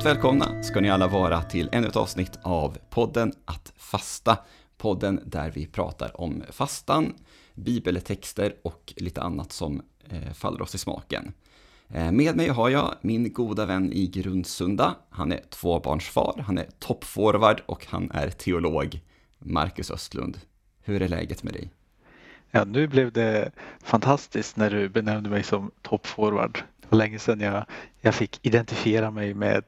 Varmt välkomna ska ni alla vara till ännu ett avsnitt av podden Att fasta. Podden där vi pratar om fastan, bibeltexter och lite annat som eh, faller oss i smaken. Eh, med mig har jag min goda vän i Grundsunda. Han är tvåbarnsfar, han är toppforward och han är teolog. Marcus Östlund. Hur är läget med dig? Ja, nu blev det fantastiskt när du benämnde mig som toppforward. Var länge sedan jag, jag fick identifiera mig med,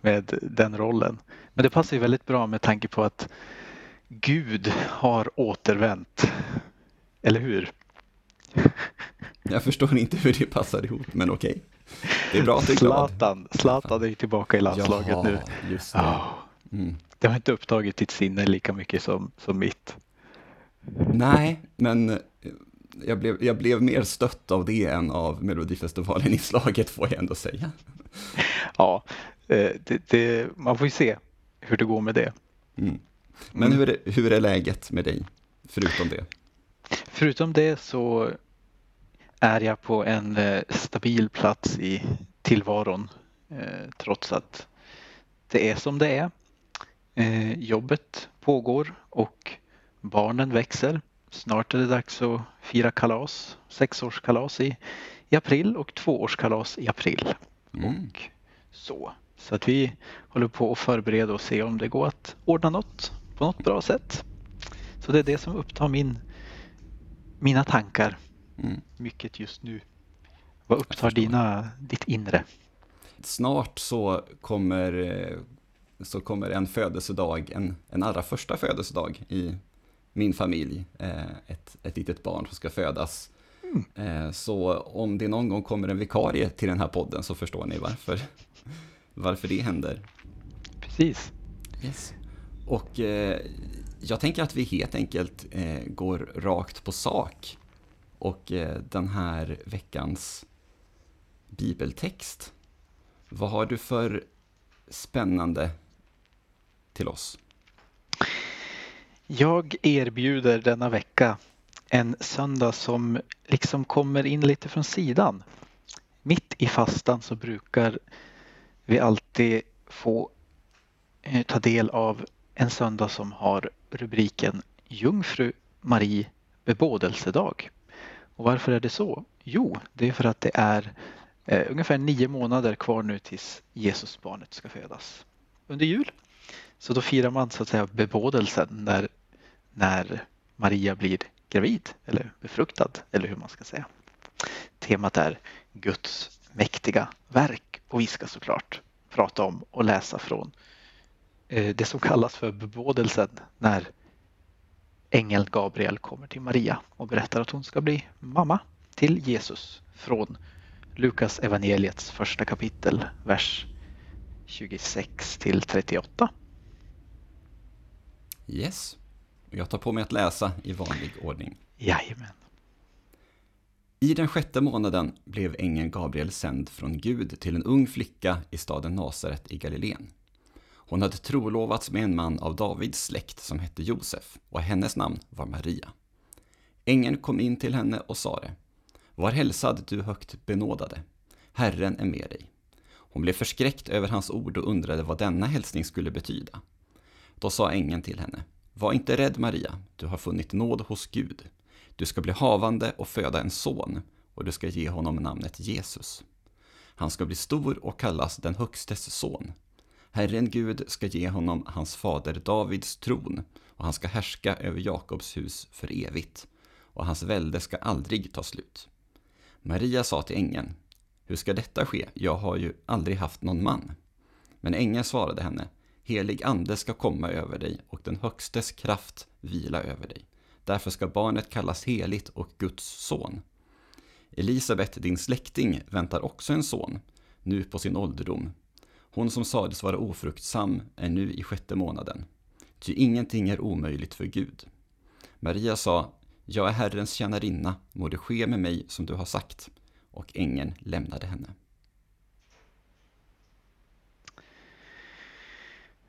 med den rollen. Men det passar ju väldigt bra med tanke på att Gud har återvänt. Eller hur? Jag förstår inte hur det passar ihop, men okej. Det är bra att du är glad. Zlatan, Zlatan är ju tillbaka i landslaget Jaha, nu. just det. Oh, Mm. det har inte upptagit ditt sinne lika mycket som, som mitt. Nej, men jag blev, jag blev mer stött av det än av Melodifestivalen-inslaget får jag ändå säga. Ja, eh, det, det, man får ju se hur det går med det. Mm. Men Mm. hur, är, hur är läget med dig, förutom det? Förutom det så är jag på en eh, stabil plats i tillvaron eh, trots att det är som det är. Jobbet pågår och barnen växer. Snart är det dags att fira kalas, sexårskalas i, i april och tvåårskalas i april. Mm. Och så. Så att vi håller på att förbereda och se om det går att ordna något på något bra sätt. Så det är det som upptar min, mina tankar Mm. mycket just nu. Vad upptar dina, ditt inre? Snart så kommer, eh, så kommer en födelsedag, en, en allra första födelsedag i min familj. Eh, Ett, ett litet barn som ska födas. Eh, Så om det någon gång kommer en vikarie till den här podden så förstår ni varför, varför det händer. Precis. Yes. Och eh, jag tänker att vi helt enkelt eh, går rakt på sak. Och eh, den här veckans bibeltext. Vad har du för spännande till oss? Jag erbjuder denna vecka en söndag som liksom kommer in lite från sidan. Mitt i fastan så brukar vi alltid få eh, ta del av en söndag som har rubriken Jungfru Marie bebådelsedag. Och varför är det så? Jo, det är för att det är eh, ungefär nio månader kvar nu tills Jesusbarnet ska födas under jul. Så då firar man så att säga bebådelsen när, när Maria blir gravid eller befruktad eller hur man ska säga. Temat är Guds mäktiga verk och vi ska såklart prata om och läsa från eh, det som kallas för bebådelsen när ängeln Gabriel kommer till Maria och berättar att hon ska bli mamma till Jesus från Lukas evangeliets första kapitel, vers 26 till 38. Yes. Jag tar på mig att läsa i vanlig ordning. Jajamän. I den sjätte månaden blev ängeln Gabriel sänd från Gud till en ung flicka i staden Nasaret i Galileen. Hon hade trolovats med en man av Davids släkt som hette Josef och hennes namn var Maria. Ängeln kom in till henne och sade Var hälsad du högt benådade. Herren är med dig. Hon blev förskräckt över hans ord och undrade vad denna hälsning skulle betyda. Då sa ängeln till henne var inte rädd Maria, du har funnit nåd hos Gud. Du ska bli havande och föda en son och du ska ge honom namnet Jesus. Han ska bli stor och kallas den högstes son. Herren Gud ska ge honom hans fader Davids tron och han ska härska över Jakobs hus för evigt och hans välde ska aldrig ta slut. Maria sa till ängeln, hur ska detta ske? Jag har ju aldrig haft någon man. Men ängeln svarade henne, helig ande ska komma över dig och den högstes kraft vila över dig. Därför ska barnet kallas heligt och Guds son. Elisabet, din släkting, väntar också en son, nu på sin ålderdom. Hon som sades vara ofruktsam är nu i sjätte månaden. Ty ingenting är omöjligt för Gud. Maria sa, jag är Herrens tjänarinna, må det ske med mig som du har sagt. Och ängeln lämnade henne.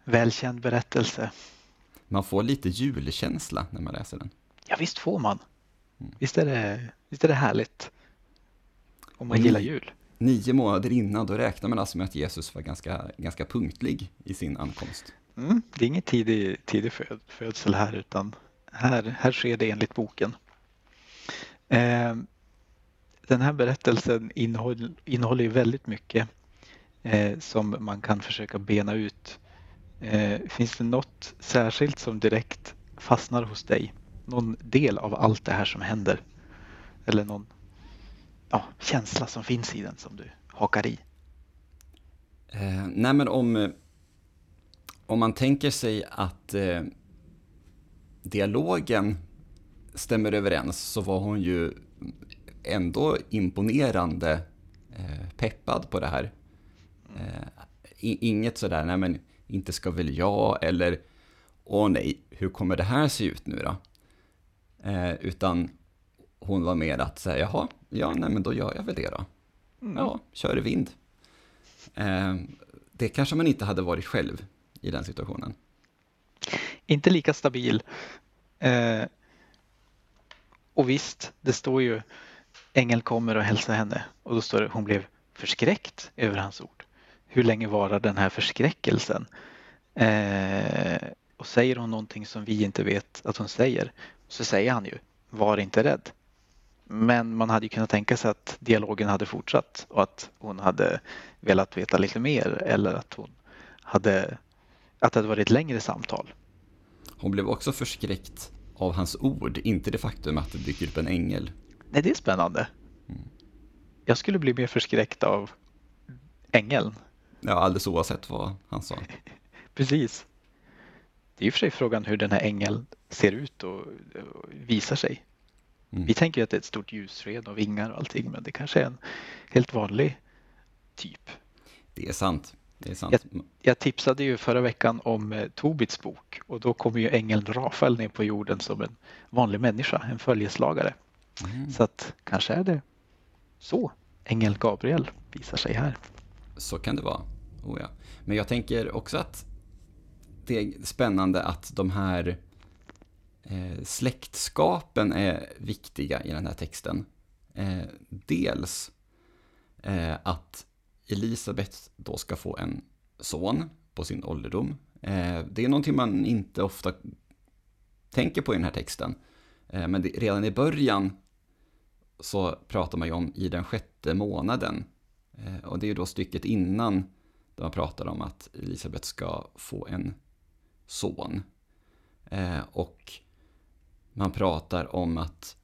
Välkänd berättelse. Man får lite julkänsla när man läser den. Ja, visst får man. Mm. Visst är det, visst är det härligt? Om man Och gillar jul. nio månader innan, då räknar man alltså med att Jesus var ganska, ganska punktlig i sin ankomst. Mm, det är ingen tidig, tidig födsel här utan här, här sker det enligt boken. Eh, den här berättelsen innehåller, innehåller ju väldigt mycket eh, som man kan försöka bena ut. Eh, finns det något särskilt som direkt fastnar hos dig? Någon del av allt det här som händer? Eller någon ja, känsla som finns i den som du hakar i? Eh, nej men om, eh, om man tänker sig att eh, dialogen stämmer överens så var hon ju ändå imponerande eh, peppad på det här. Eh, inget sådär, nej men inte ska väl jag eller åh nej, hur kommer det här se ut nu då? Eh, utan hon var mer att säga, jaha, ja nej men då gör jag väl det då. Mm. Ja, kör i vind. Eh, det kanske man inte hade varit själv i den situationen. Inte lika stabil. Eh, och visst, det står ju Ängel kommer och hälsar henne och då står det hon blev förskräckt över hans ord. Hur länge varar den här förskräckelsen? Eh, och säger hon någonting som vi inte vet att hon säger så säger han ju var inte rädd. Men man hade ju kunnat tänka sig att dialogen hade fortsatt och att hon hade velat veta lite mer eller att hon hade att det hade varit ett längre samtal. Hon blev också förskräckt av hans ord, inte det faktum att det dyker upp en ängel. Nej, det är spännande. Mm. Jag skulle bli mer förskräckt av ängeln. Ja, alldeles oavsett vad han sa. Precis. Det är i och för sig frågan hur den här ängeln ser ut och, och visar sig. Mm. Vi tänker att det är ett stort ljussken och vingar och allting, men det kanske är en helt vanlig typ. Det är sant. Det är sant. Jag, jag tipsade ju förra veckan om eh, Tobits bok och då kommer ju ängeln Rafael ner på jorden som en vanlig människa, en följeslagare. Mm. Så att kanske är det så ängel Gabriel visar sig här. Så kan det vara. Oh ja. Men jag tänker också att det är spännande att de här eh, släktskapen är viktiga i den här texten. Eh, dels eh, att Elisabet då ska få en son på sin ålderdom. Eh, det är någonting man inte ofta tänker på i den här texten. Eh, men det, redan i början så pratar man ju om i den sjätte månaden. Eh, och det är ju då stycket innan där man pratar om att Elisabet ska få en son. Och man pratar om att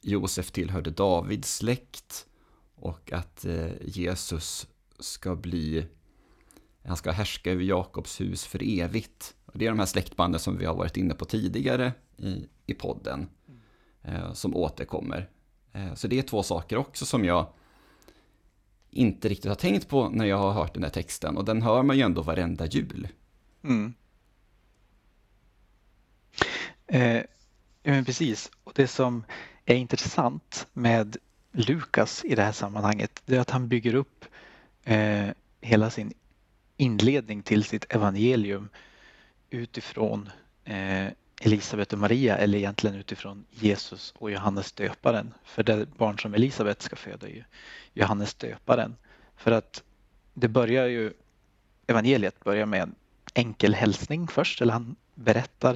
Josef tillhörde Davids släkt och att Jesus ska bli, han ska härska över Jakobs hus för evigt. Och det är de här släktbanden som vi har varit inne på tidigare i, i podden, eh, som återkommer. Eh, så det är två saker också som jag inte riktigt har tänkt på när jag har hört den här texten. Och den hör man ju ändå varenda jul. Mm. Eh, men precis. Och det som är intressant med Lukas i det här sammanhanget, det är att han bygger upp eh, hela sin inledning till sitt evangelium utifrån eh, Elisabet och Maria eller egentligen utifrån Jesus och Johannes döparen. För det barn som Elisabet ska föda är ju Johannes döparen. För att det börjar ju, evangeliet börjar med en enkel hälsning först, eller han berättar.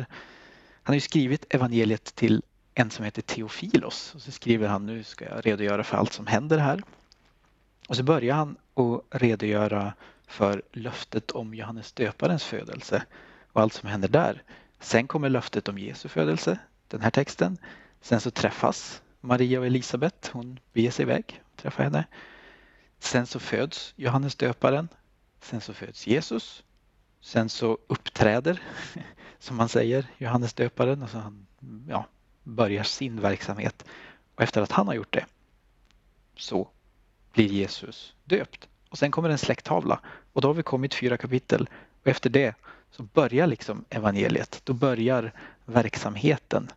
Han har ju skrivit evangeliet till en som heter Teofilos och så skriver han nu ska jag redogöra för allt som händer här. Och så börjar han att redogöra för löftet om Johannes döparens födelse och allt som händer där. Sen kommer löftet om Jesu födelse, den här texten. Sen så träffas Maria och Elisabet, hon beger sig iväg och träffar henne. Sen så föds Johannes döparen. Sen så föds Jesus. Sen så uppträder, som man säger, Johannes döparen. Alltså han ja, börjar sin verksamhet. Och efter att han har gjort det så blir Jesus döpt. Och sen kommer en släkttavla och då har vi kommit fyra kapitel och efter det så börjar liksom evangeliet. Då börjar verksamheten.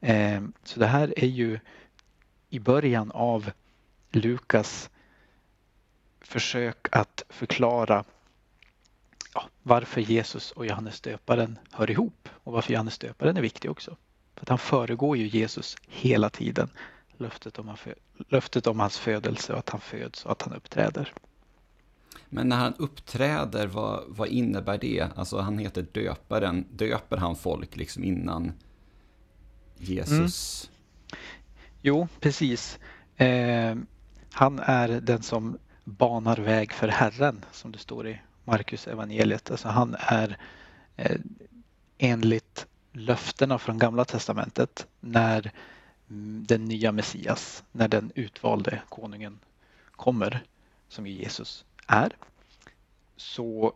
Eh, så det här är ju i början av Lukas försök att förklara varför Jesus och Johannes döparen hör ihop och varför Johannes döparen är viktig också. För att han föregår ju Jesus hela tiden. löftet om, löftet om hans födelse och att han föds och att han uppträder. Men när han uppträder, vad, vad innebär det? Alltså han heter döparen. Döper han folk liksom innan Jesus? Mm. Jo, precis. Eh, han är den som banar väg för Herren, som det står i Markus evangeliet. Alltså han är eh, enligt löftena från Gamla testamentet när den nya Messias, när den utvalde konungen kommer, som är Jesus är, så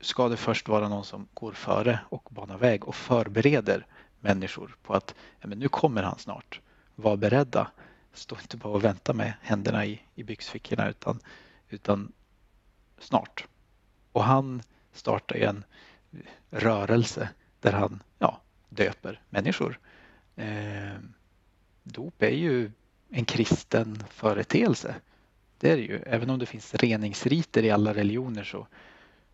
ska det först vara någon som går före och banar väg och förbereder människor på att ja, men nu kommer han snart. Var beredda. Stå inte bara och vänta med händerna i, i byxfickorna utan, utan snart. Och han startar en rörelse där han ja, döper människor. Eh, dop är ju en kristen företeelse. Det är det ju. Även om det finns reningsriter i alla religioner så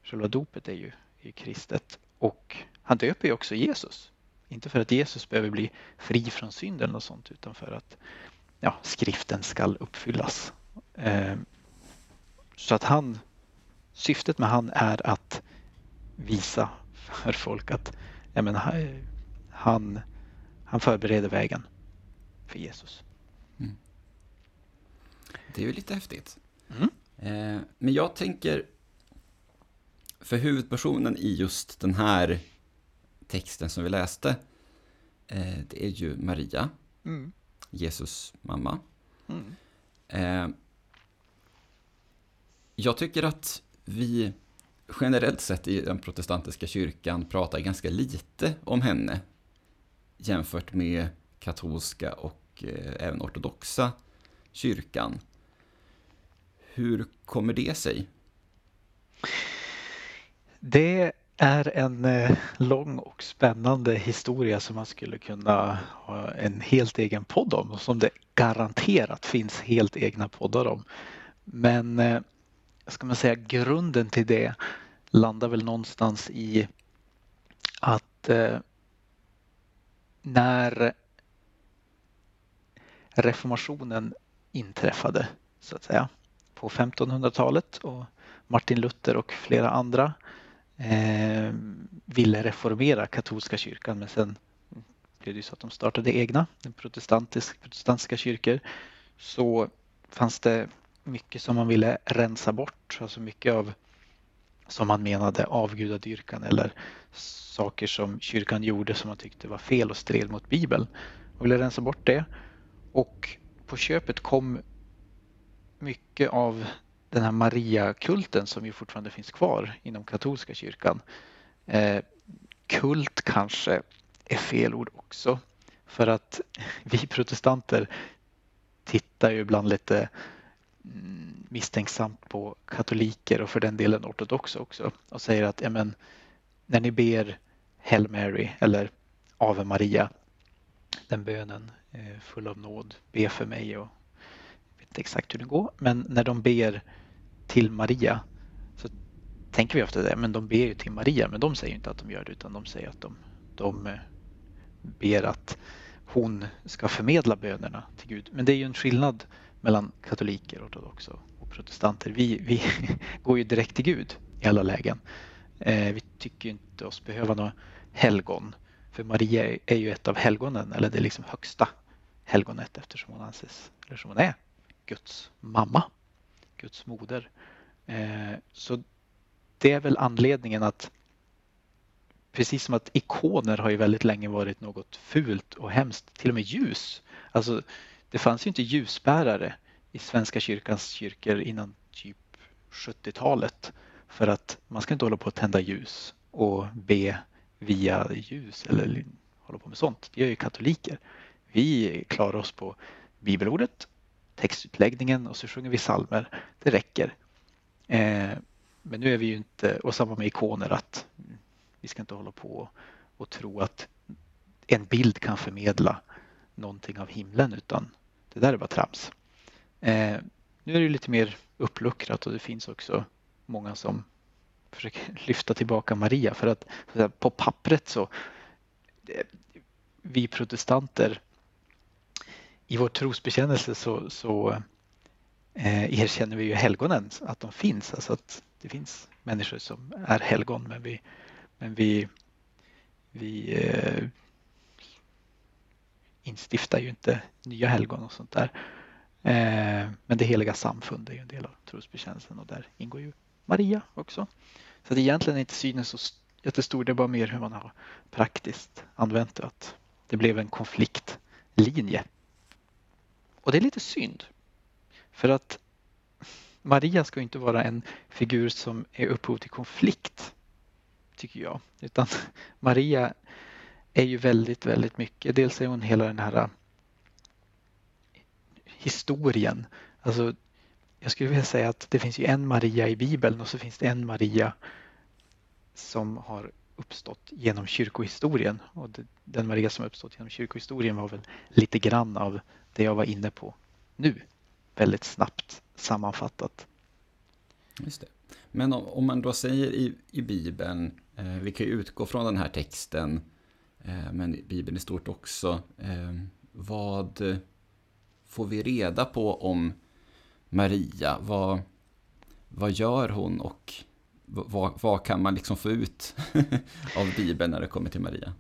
själva dopet är ju, är kristet. Och han döper ju också Jesus. Inte för att Jesus behöver bli fri från synd eller något sånt utan för att ja, skriften ska uppfyllas. Eh, så att han, syftet med han är att visa för folk att ja, men, han, han förbereder vägen för Jesus. Det är ju lite häftigt. Mm. Eh, men jag tänker, för huvudpersonen i just den här texten som vi läste, eh, det är ju Maria, mm. Jesus mamma. Mm. Eh, jag tycker att vi generellt sett i den protestantiska kyrkan pratar ganska lite om henne jämfört med katolska och eh, även ortodoxa kyrkan. Hur kommer det sig? Det är en eh, lång och spännande historia som man skulle kunna ha en helt egen podd om och som det garanterat finns helt egna poddar om. Men eh, ska man säga grunden till det landar väl någonstans i att eh, när reformationen inträffade så att säga på 1500-talet och Martin Luther och flera andra eh, ville reformera katolska kyrkan men sen blev det så att de startade egna protestantisk, protestantiska kyrkor så fanns det mycket som man ville rensa bort, alltså mycket av som man menade avgudadyrkan eller saker som kyrkan gjorde som man tyckte var fel och stred mot Bibeln. Man ville rensa bort det och på köpet kom mycket av den här Mariakulten som ju fortfarande finns kvar inom katolska kyrkan. Eh, kult kanske är fel ord också för att vi protestanter tittar ju ibland lite mm, misstänksamt på katoliker och för den delen ortodoxa också och säger att ja, men, när ni ber Hail Mary eller Ave Maria, den bönen eh, full av nåd, be för mig och inte exakt hur det går, men när de ber till Maria så tänker vi ofta det, men de ber ju till Maria, men de säger inte att de gör det utan de säger att de, de eh, ber att hon ska förmedla bönerna till Gud. Men det är ju en skillnad mellan katoliker, ortodoxa och protestanter. Vi, vi går ju direkt till Gud i alla lägen. Eh, vi tycker inte oss behöva några helgon. För Maria är ju ett av helgonen, eller det liksom högsta helgonet eftersom hon anses, eller som hon är, Guds mamma, Guds moder. Eh, så det är väl anledningen att precis som att ikoner har ju väldigt länge varit något fult och hemskt, till och med ljus. Alltså, det fanns ju inte ljusbärare i Svenska kyrkans kyrkor innan typ 70-talet för att man ska inte hålla på att tända ljus och be via ljus eller hålla på med sånt. Det gör ju katoliker. Vi klarar oss på bibelordet, textutläggningen och så sjunger vi salmer. Det räcker. Eh, men nu är vi ju inte, och samma med ikoner, att vi ska inte hålla på och tro att en bild kan förmedla någonting av himlen utan det där är bara trams. Eh, nu är det lite mer uppluckrat och det finns också många som försöker lyfta tillbaka Maria för att, att på pappret så vi protestanter i vår trosbekännelse så, så eh, erkänner vi ju helgonen, att de finns, alltså att det finns människor som är helgon men vi, men vi, vi eh, instiftar ju inte nya helgon och sånt där. Eh, men det heliga samfund är ju en del av trosbekännelsen och där ingår ju Maria också. Så det är egentligen inte synen så jättestor, det är bara mer hur man har praktiskt använt det. Att det blev en konfliktlinje. Och det är lite synd. För att Maria ska inte vara en figur som är upphov till konflikt, tycker jag. Utan Maria är ju väldigt, väldigt mycket. Dels är hon hela den här äh, historien. Alltså, jag skulle vilja säga att det finns ju en Maria i Bibeln och så finns det en Maria som har uppstått genom kyrkohistorien. Och den Maria som uppstått genom kyrkohistorien var väl lite grann av det jag var inne på nu. Väldigt snabbt sammanfattat. Just det. Men om, om man då säger i, i Bibeln, eh, vi kan ju utgå från den här texten, eh, men Bibeln i stort också, eh, vad får vi reda på om Maria? Vad, vad gör hon och vad, vad kan man liksom få ut av Bibeln när det kommer till Maria?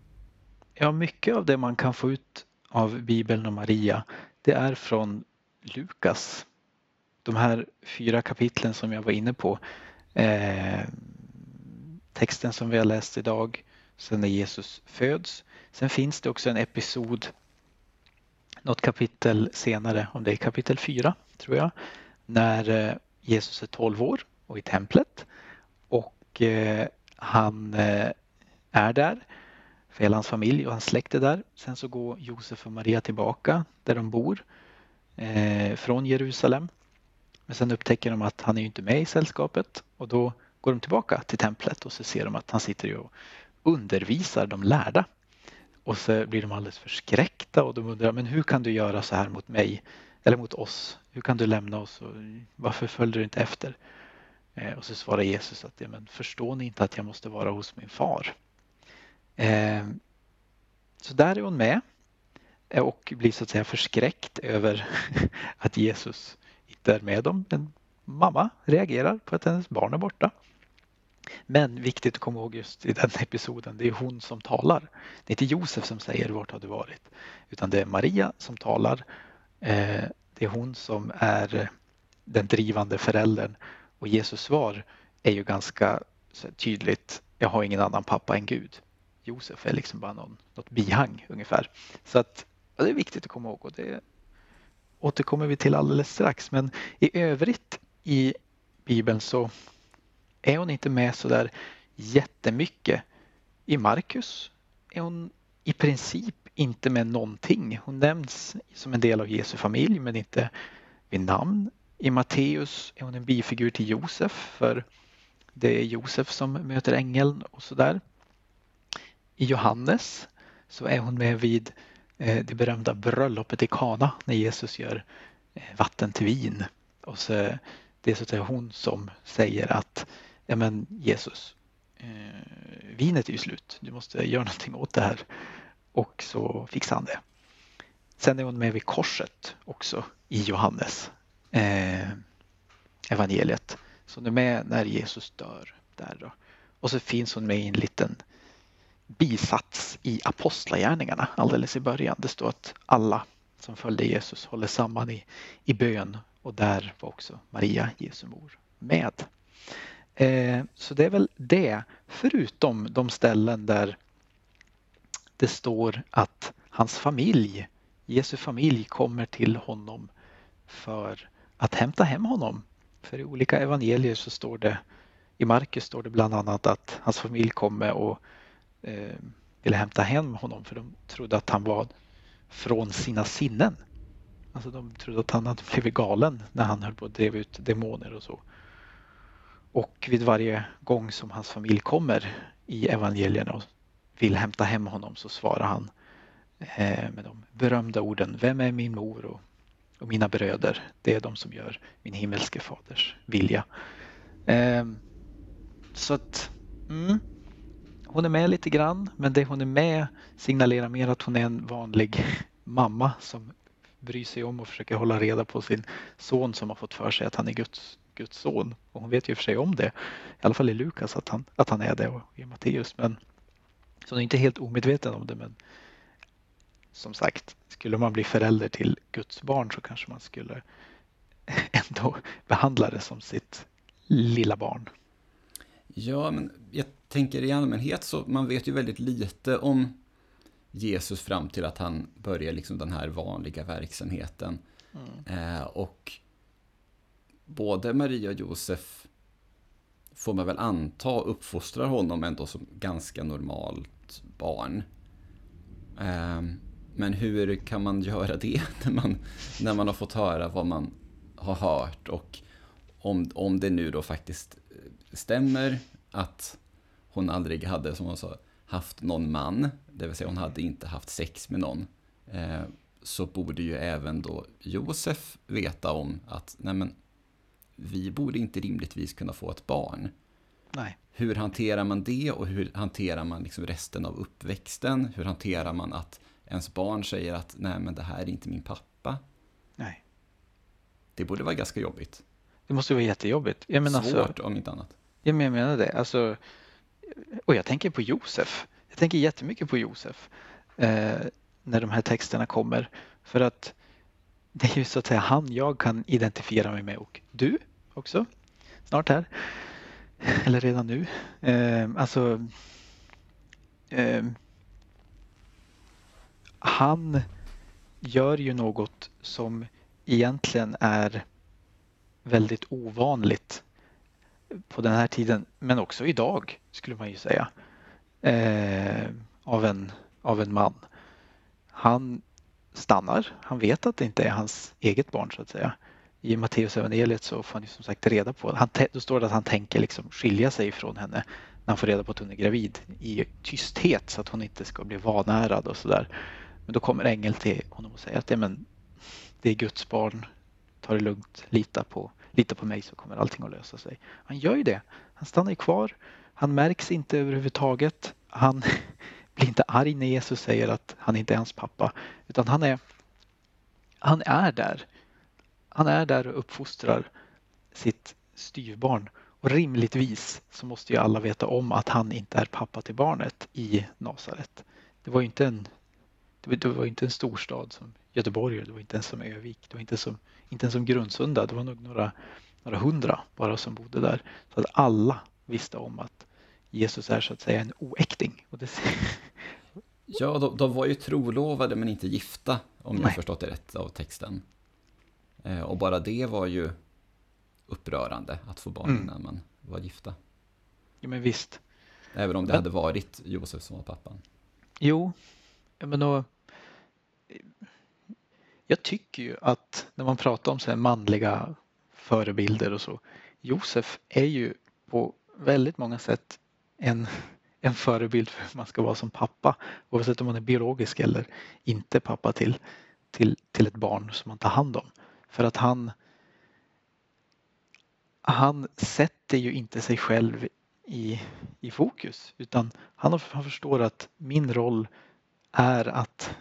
Ja, mycket av det man kan få ut av Bibeln och Maria, det är från Lukas. De här fyra kapitlen som jag var inne på. Eh, texten som vi har läst idag, sen när Jesus föds. Sen finns det också en episod något kapitel senare, om det är kapitel 4 tror jag, när eh, Jesus är 12 år och i templet och eh, han eh, är där för hela hans familj och hans släkt är där. Sen så går Josef och Maria tillbaka där de bor eh, från Jerusalem. Men sen upptäcker de att han är inte med i sällskapet och då går de tillbaka till templet och så ser de att han sitter och undervisar de lärda. Och så blir de alldeles förskräckta och de undrar, men hur kan du göra så här mot mig? Eller mot oss? Hur kan du lämna oss? Och varför följde du inte efter? Eh, och så svarar Jesus att, ja, men förstår ni inte att jag måste vara hos min far? Eh, så där är hon med eh, och blir så att säga förskräckt över att Jesus inte är med dem. Men mamma reagerar på att hennes barn är borta. Men viktigt att komma ihåg just i den episoden, det är hon som talar. Det är inte Josef som säger vart har du varit? Utan det är Maria som talar. Eh, det är hon som är den drivande föräldern. Och Jesus svar är ju ganska tydligt, jag har ingen annan pappa än Gud. Josef är liksom bara någon, något bihang ungefär. Så att ja det är viktigt att komma ihåg och det återkommer vi till alldeles strax. Men i övrigt i Bibeln så är hon inte med så där jättemycket. I Markus är hon i princip inte med någonting. Hon nämns som en del av Jesu familj men inte vid namn. I Matteus är hon en bifigur till Josef för det är Josef som möter ängeln och sådär. I Johannes så är hon med vid eh, det berömda bröllopet i Kana när Jesus gör eh, vatten till vin. Och så, det är så att säga hon som säger att ja men Jesus, eh, vinet är ju slut, du måste göra någonting åt det här. Och så fixar han det. Sen är hon med vid korset också i Johannes eh, evangeliet. Så hon är med när Jesus dör där då. Och så finns hon med i en liten bisats i Apostlagärningarna alldeles i början. Det står att alla som följde Jesus håller samman i, i bön och där var också Maria, Jesu mor, med. Eh, så det är väl det, förutom de ställen där det står att hans familj, Jesu familj kommer till honom för att hämta hem honom. För i olika evangelier så står det, i Markus står det bland annat att hans familj kommer och eh, ville hämta hem honom för de trodde att han var från sina sinnen. Alltså de trodde att han hade blivit galen när han höll på att drev ut demoner och så. Och vid varje gång som hans familj kommer i evangelierna och vill hämta hem honom så svarar han eh, med de berömda orden Vem är min mor och, och mina bröder? Det är de som gör min himmelske faders vilja. Eh, så att mm, hon är med lite grann men det hon är med signalerar mer att hon är en vanlig mamma som bryr sig om och försöker hålla reda på sin son som har fått för sig att han är Guds, Guds son. Och hon vet ju för sig om det, i alla fall i Lukas att han, att han är det och i Matteus. Men, så hon är inte helt omedveten om det men som sagt, skulle man bli förälder till Guds barn så kanske man skulle ändå behandla det som sitt lilla barn. Ja, men jag tänker i allmänhet så man vet ju väldigt lite om Jesus fram till att han börjar liksom den här vanliga verksamheten. Mm. Eh, och både Maria och Josef får man väl anta uppfostrar honom ändå som ganska normalt barn. Eh, men hur kan man göra det när man, när man har fått höra vad man har hört och om, om det nu då faktiskt stämmer att hon aldrig hade, som hon sa, haft någon man, det vill säga hon hade inte haft sex med någon, eh, så borde ju även då Josef veta om att nej men, vi borde inte rimligtvis kunna få ett barn. Nej. Hur hanterar man det och hur hanterar man liksom resten av uppväxten? Hur hanterar man att ens barn säger att nej men det här är inte min pappa? Nej. Det borde vara ganska jobbigt. Det måste vara jättejobbigt. Jag menar Svårt alltså, om inte annat. Jag menar det. Alltså, och jag tänker på Josef. Jag tänker jättemycket på Josef eh, när de här texterna kommer. För att det är ju så att säga han jag kan identifiera mig med och du också snart här. Eller redan nu. Eh, alltså eh, han gör ju något som egentligen är väldigt ovanligt på den här tiden, men också idag skulle man ju säga, eh, av, en, av en man. Han stannar, han vet att det inte är hans eget barn så att säga. I Matteus evangeliet så får han ju som sagt reda på, han, då står det att han tänker liksom skilja sig från henne när han får reda på att hon är gravid i tysthet så att hon inte ska bli vanärad och sådär. Men då kommer ängeln till honom och säger att ja, men, det är Guds barn, ta det lugnt, lita på, lita på mig så kommer allting att lösa sig. Han gör ju det. Han stannar ju kvar. Han märks inte överhuvudtaget. Han blir inte arg när Jesus säger att han inte är hans pappa utan han är, han är där. Han är där och uppfostrar sitt styvbarn och rimligtvis så måste ju alla veta om att han inte är pappa till barnet i Nasaret. Det var ju inte en, det var inte en storstad som Göteborg, det var inte ens som Övik, det var inte, som, inte ens som Grundsunda, det var nog några, några hundra bara som bodde där. Så att alla visste om att Jesus är så att säga en oäkting. Och det... ja, de, de, var ju trolovade men inte gifta, om jag förstått det rätt av texten. Eh, och bara det var ju upprörande att få barn mm. när man var gifta. Ja, men visst. Även om det men... hade varit Josef som var pappan. Jo, men då, jag tycker ju att när man pratar om så här manliga förebilder och så. Josef är ju på väldigt många sätt en, en förebild för hur man ska vara som pappa. Oavsett om man är biologisk eller inte pappa till, till, till ett barn som man tar hand om. För att han han sätter ju inte sig själv i, i fokus utan han, han förstår att min roll är att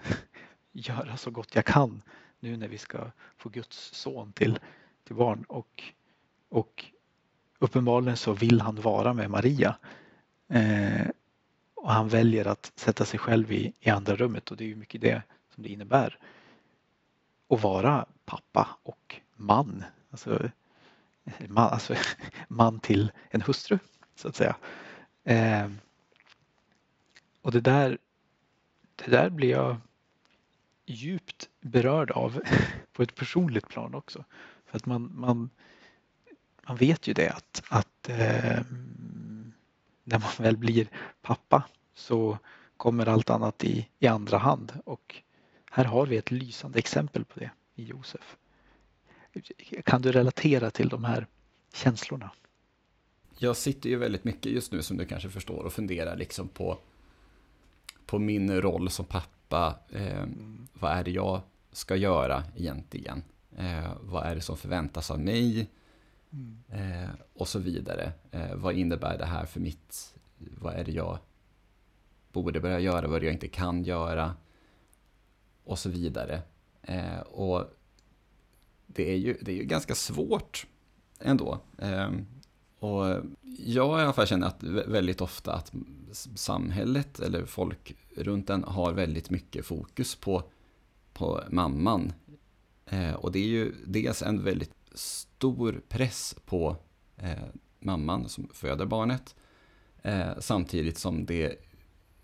göra så gott jag kan nu när vi ska få Guds son till, till barn. Och, och uppenbarligen så vill han vara med Maria. Eh, och han väljer att sätta sig själv i, i andra rummet och det är ju mycket det som det innebär. Att vara pappa och man. Alltså, man, alltså, man till en hustru så att säga. Eh, och det där, det där blir jag djupt berörd av på ett personligt plan också. För att man, man, man vet ju det att, att eh, när man väl blir pappa så kommer allt annat i, i andra hand och här har vi ett lysande exempel på det i Josef. Kan du relatera till de här känslorna? Jag sitter ju väldigt mycket just nu som du kanske förstår och funderar liksom på, på min roll som pappa greppa eh, vad är det jag ska göra egentligen? Eh, vad är det som förväntas av mig? Mm. Eh, och så vidare. Eh, vad innebär det här för mitt, vad är det jag borde börja göra, vad är det jag inte kan göra? Och så vidare. Eh, och det är, ju, det är ju ganska svårt ändå. Eh, och jag i alla fall känner att väldigt ofta att samhället eller folk runt en har väldigt mycket fokus på, på mamman. Eh, och det är ju dels en väldigt stor press på eh, mamman som föder barnet. Eh, samtidigt som det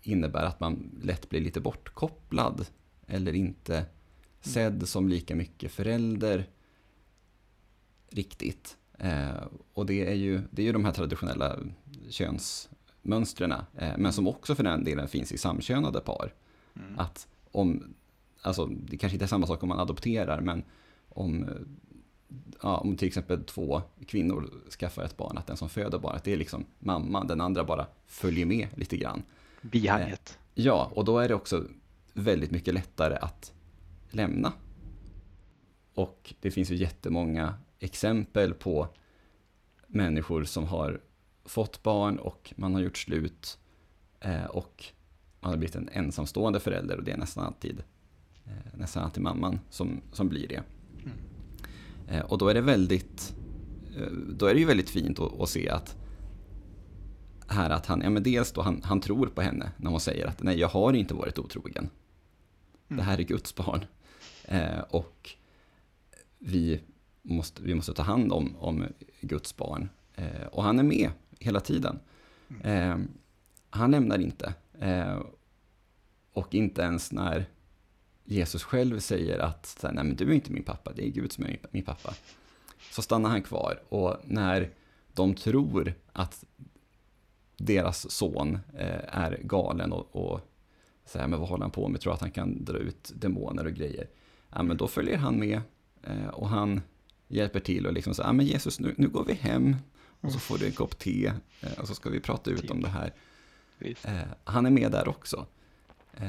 innebär att man lätt blir lite bortkopplad eller inte sedd som lika mycket förälder riktigt. Eh, och det är, ju, det är ju de här traditionella könsmönstren, eh, men som också för den delen finns i samkönade par. Mm. Att om, alltså det kanske inte är samma sak om man adopterar, men om, ja, om till exempel två kvinnor skaffar ett barn, att den som föder barnet, det är liksom mamman, den andra bara följer med lite grann. Bihanget. Eh, ja, och då är det också väldigt mycket lättare att lämna. Och det finns ju jättemånga exempel på människor som har fått barn och man har gjort slut eh, och man har blivit en ensamstående förälder och det är nästan alltid, eh, nästan alltid mamman som, som blir det. Mm. Eh, och då är det väldigt, då är det ju väldigt fint att, att se att här att han, ja men dels då han, han tror på henne när hon säger att nej jag har inte varit otrogen. Mm. Det här är Guds barn. Eh, och vi måste, vi måste ta hand om, om Guds barn. Eh, och han är med hela tiden. Eh, han lämnar inte. Eh, och inte ens när Jesus själv säger att nej men du är inte min pappa, det är Gud som är min pappa. Så stannar han kvar och när de tror att deras son eh, är galen och, och säger men vad håller han på med, tror att han kan dra ut demoner och grejer. Ja, men då följer han med eh, och han hjälper till och liksom så, ja men Jesus nu, nu går vi hem och så får du en kopp te eh, och så ska vi prata ut om det här. Eh, han är med där också. Eh,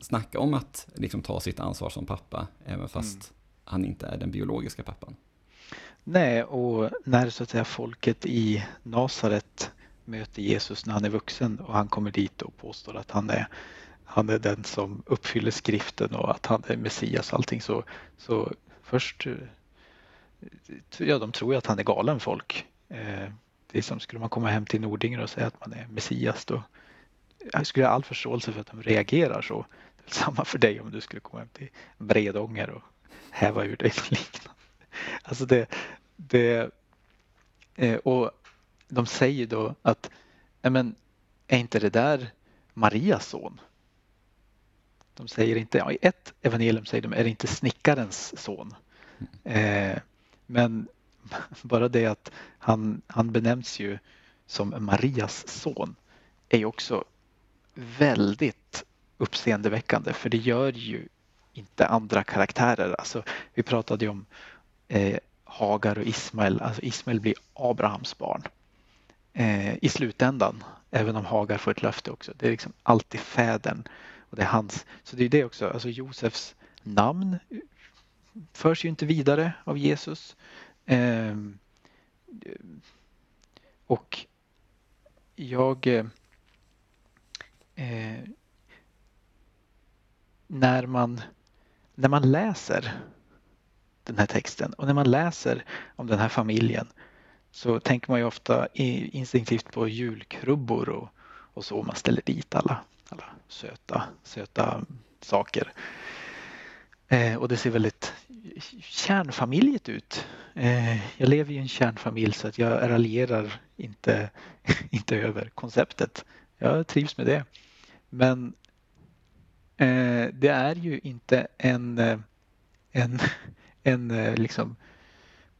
snacka om att liksom ta sitt ansvar som pappa, även fast mm. han inte är den biologiska pappan. Nej, och när så att säga folket i Nasaret möter Jesus när han är vuxen och han kommer dit och påstår att han är, han är den som uppfyller skriften och att han är Messias och allting så, så först ja, de tror ju att han är galen folk. Eh, det är som skulle man komma hem till Nordinger och säga att man är Messias då jag skulle ha all förståelse för att de reagerar så. Samma för dig om du skulle komma hem till Bredånger och häva ur dig något liknande. Alltså det, det eh, och de säger då att men, är inte det där Marias son? De säger inte, ja, i ett evangelium säger de, är det inte snickarens son? Mm. Eh, men bara det att han, han benämns ju som Marias son är ju också väldigt uppseendeväckande för det gör ju inte andra karaktärer. Alltså, vi pratade ju om eh, Hagar och Ismael. Alltså Ismael blir Abrahams barn eh, i slutändan. Även om Hagar får ett löfte också. Det är liksom alltid fädern och det är hans. Så det är det också. Alltså Josefs namn förs ju inte vidare av Jesus. Eh, och jag eh, eh, när man när man läser den här texten och när man läser om den här familjen så tänker man ju ofta instinktivt på julkrubbor och, och så. Man ställer dit alla, alla söta, söta saker. Eh, och det ser väldigt kärnfamiljet ut. Eh, jag lever i en kärnfamilj så att jag raljerar inte, inte över konceptet. Jag trivs med det. Men eh, det är ju inte en, eh, en, en eh, liksom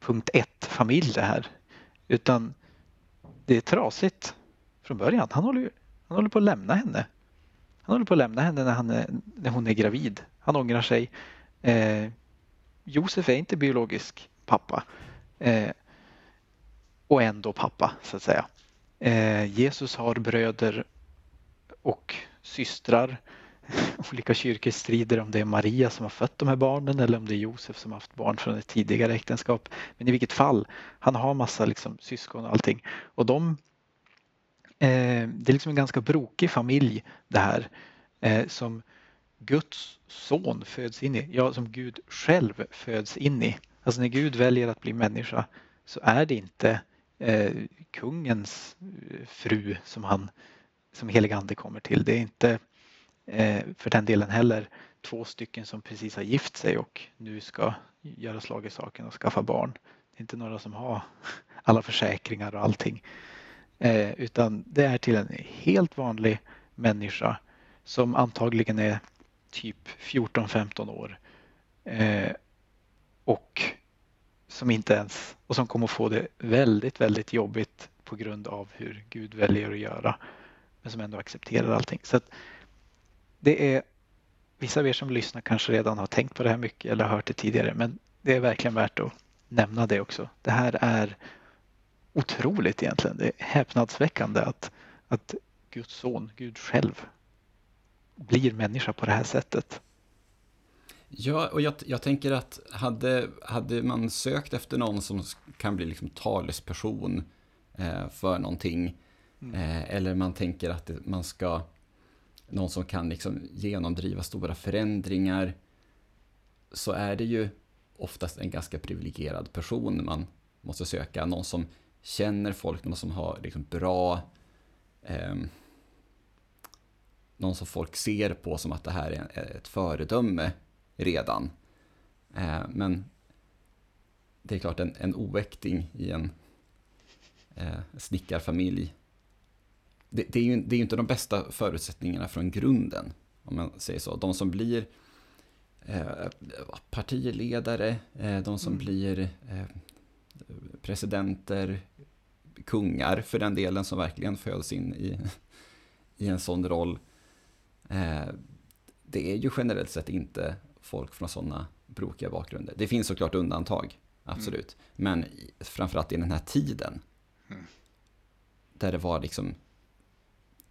punkt ett familj det här. Utan det är trasigt från början. Han håller, han håller på att lämna henne. Han håller på att lämna henne när, han är, när hon är gravid. Han ångrar sig. Eh, Josef är inte biologisk pappa. Eh, och ändå pappa så att säga. Eh, Jesus har bröder och systrar. Olika kyrkor strider om det är Maria som har fött de här barnen eller om det är Josef som har haft barn från ett tidigare äktenskap. Men i vilket fall, han har massa liksom, syskon och allting. Och de, eh, det är liksom en ganska brokig familj det här. Eh, som Guds son föds in i, ja som Gud själv föds in i. Alltså när Gud väljer att bli människa så är det inte eh, kungens eh, fru som han som helig ande kommer till. Det är inte eh, för den delen heller två stycken som precis har gift sig och nu ska göra slag i saken och skaffa barn. Det är inte några som har alla försäkringar och allting. Eh, utan det är till en helt vanlig människa som antagligen är typ 14-15 år. Eh, och som inte ens, och som kommer att få det väldigt, väldigt jobbigt på grund av hur Gud väljer att göra. Men som ändå accepterar allting. Så det är Vissa av er som lyssnar kanske redan har tänkt på det här mycket eller hört det tidigare men det är verkligen värt att nämna det också. Det här är otroligt egentligen. Det är häpnadsväckande att, att Guds son, Gud själv, blir människa på det här sättet. Ja, och jag, jag tänker att hade, hade man sökt efter någon som kan bli liksom talesperson eh, för någonting, mm. eh, eller man tänker att det, man ska, någon som kan liksom genomdriva stora förändringar, så är det ju oftast en ganska privilegierad person man måste söka. Någon som känner folk, någon som har liksom bra... Eh, någon som folk ser på som att det här är ett föredöme redan. Eh, men det är klart, en, en oäkting i en eh, snickarfamilj, det, det, är ju, det är ju inte de bästa förutsättningarna från grunden, om man säger så. De som blir eh, partiledare, eh, de som mm. blir eh, presidenter, kungar för den delen som verkligen föds in i, i en sån roll. Eh, det är ju generellt sett inte folk från sådana brokiga bakgrunder. Det finns såklart undantag, absolut. Mm. Men framförallt i den här tiden. Mm. Där det var liksom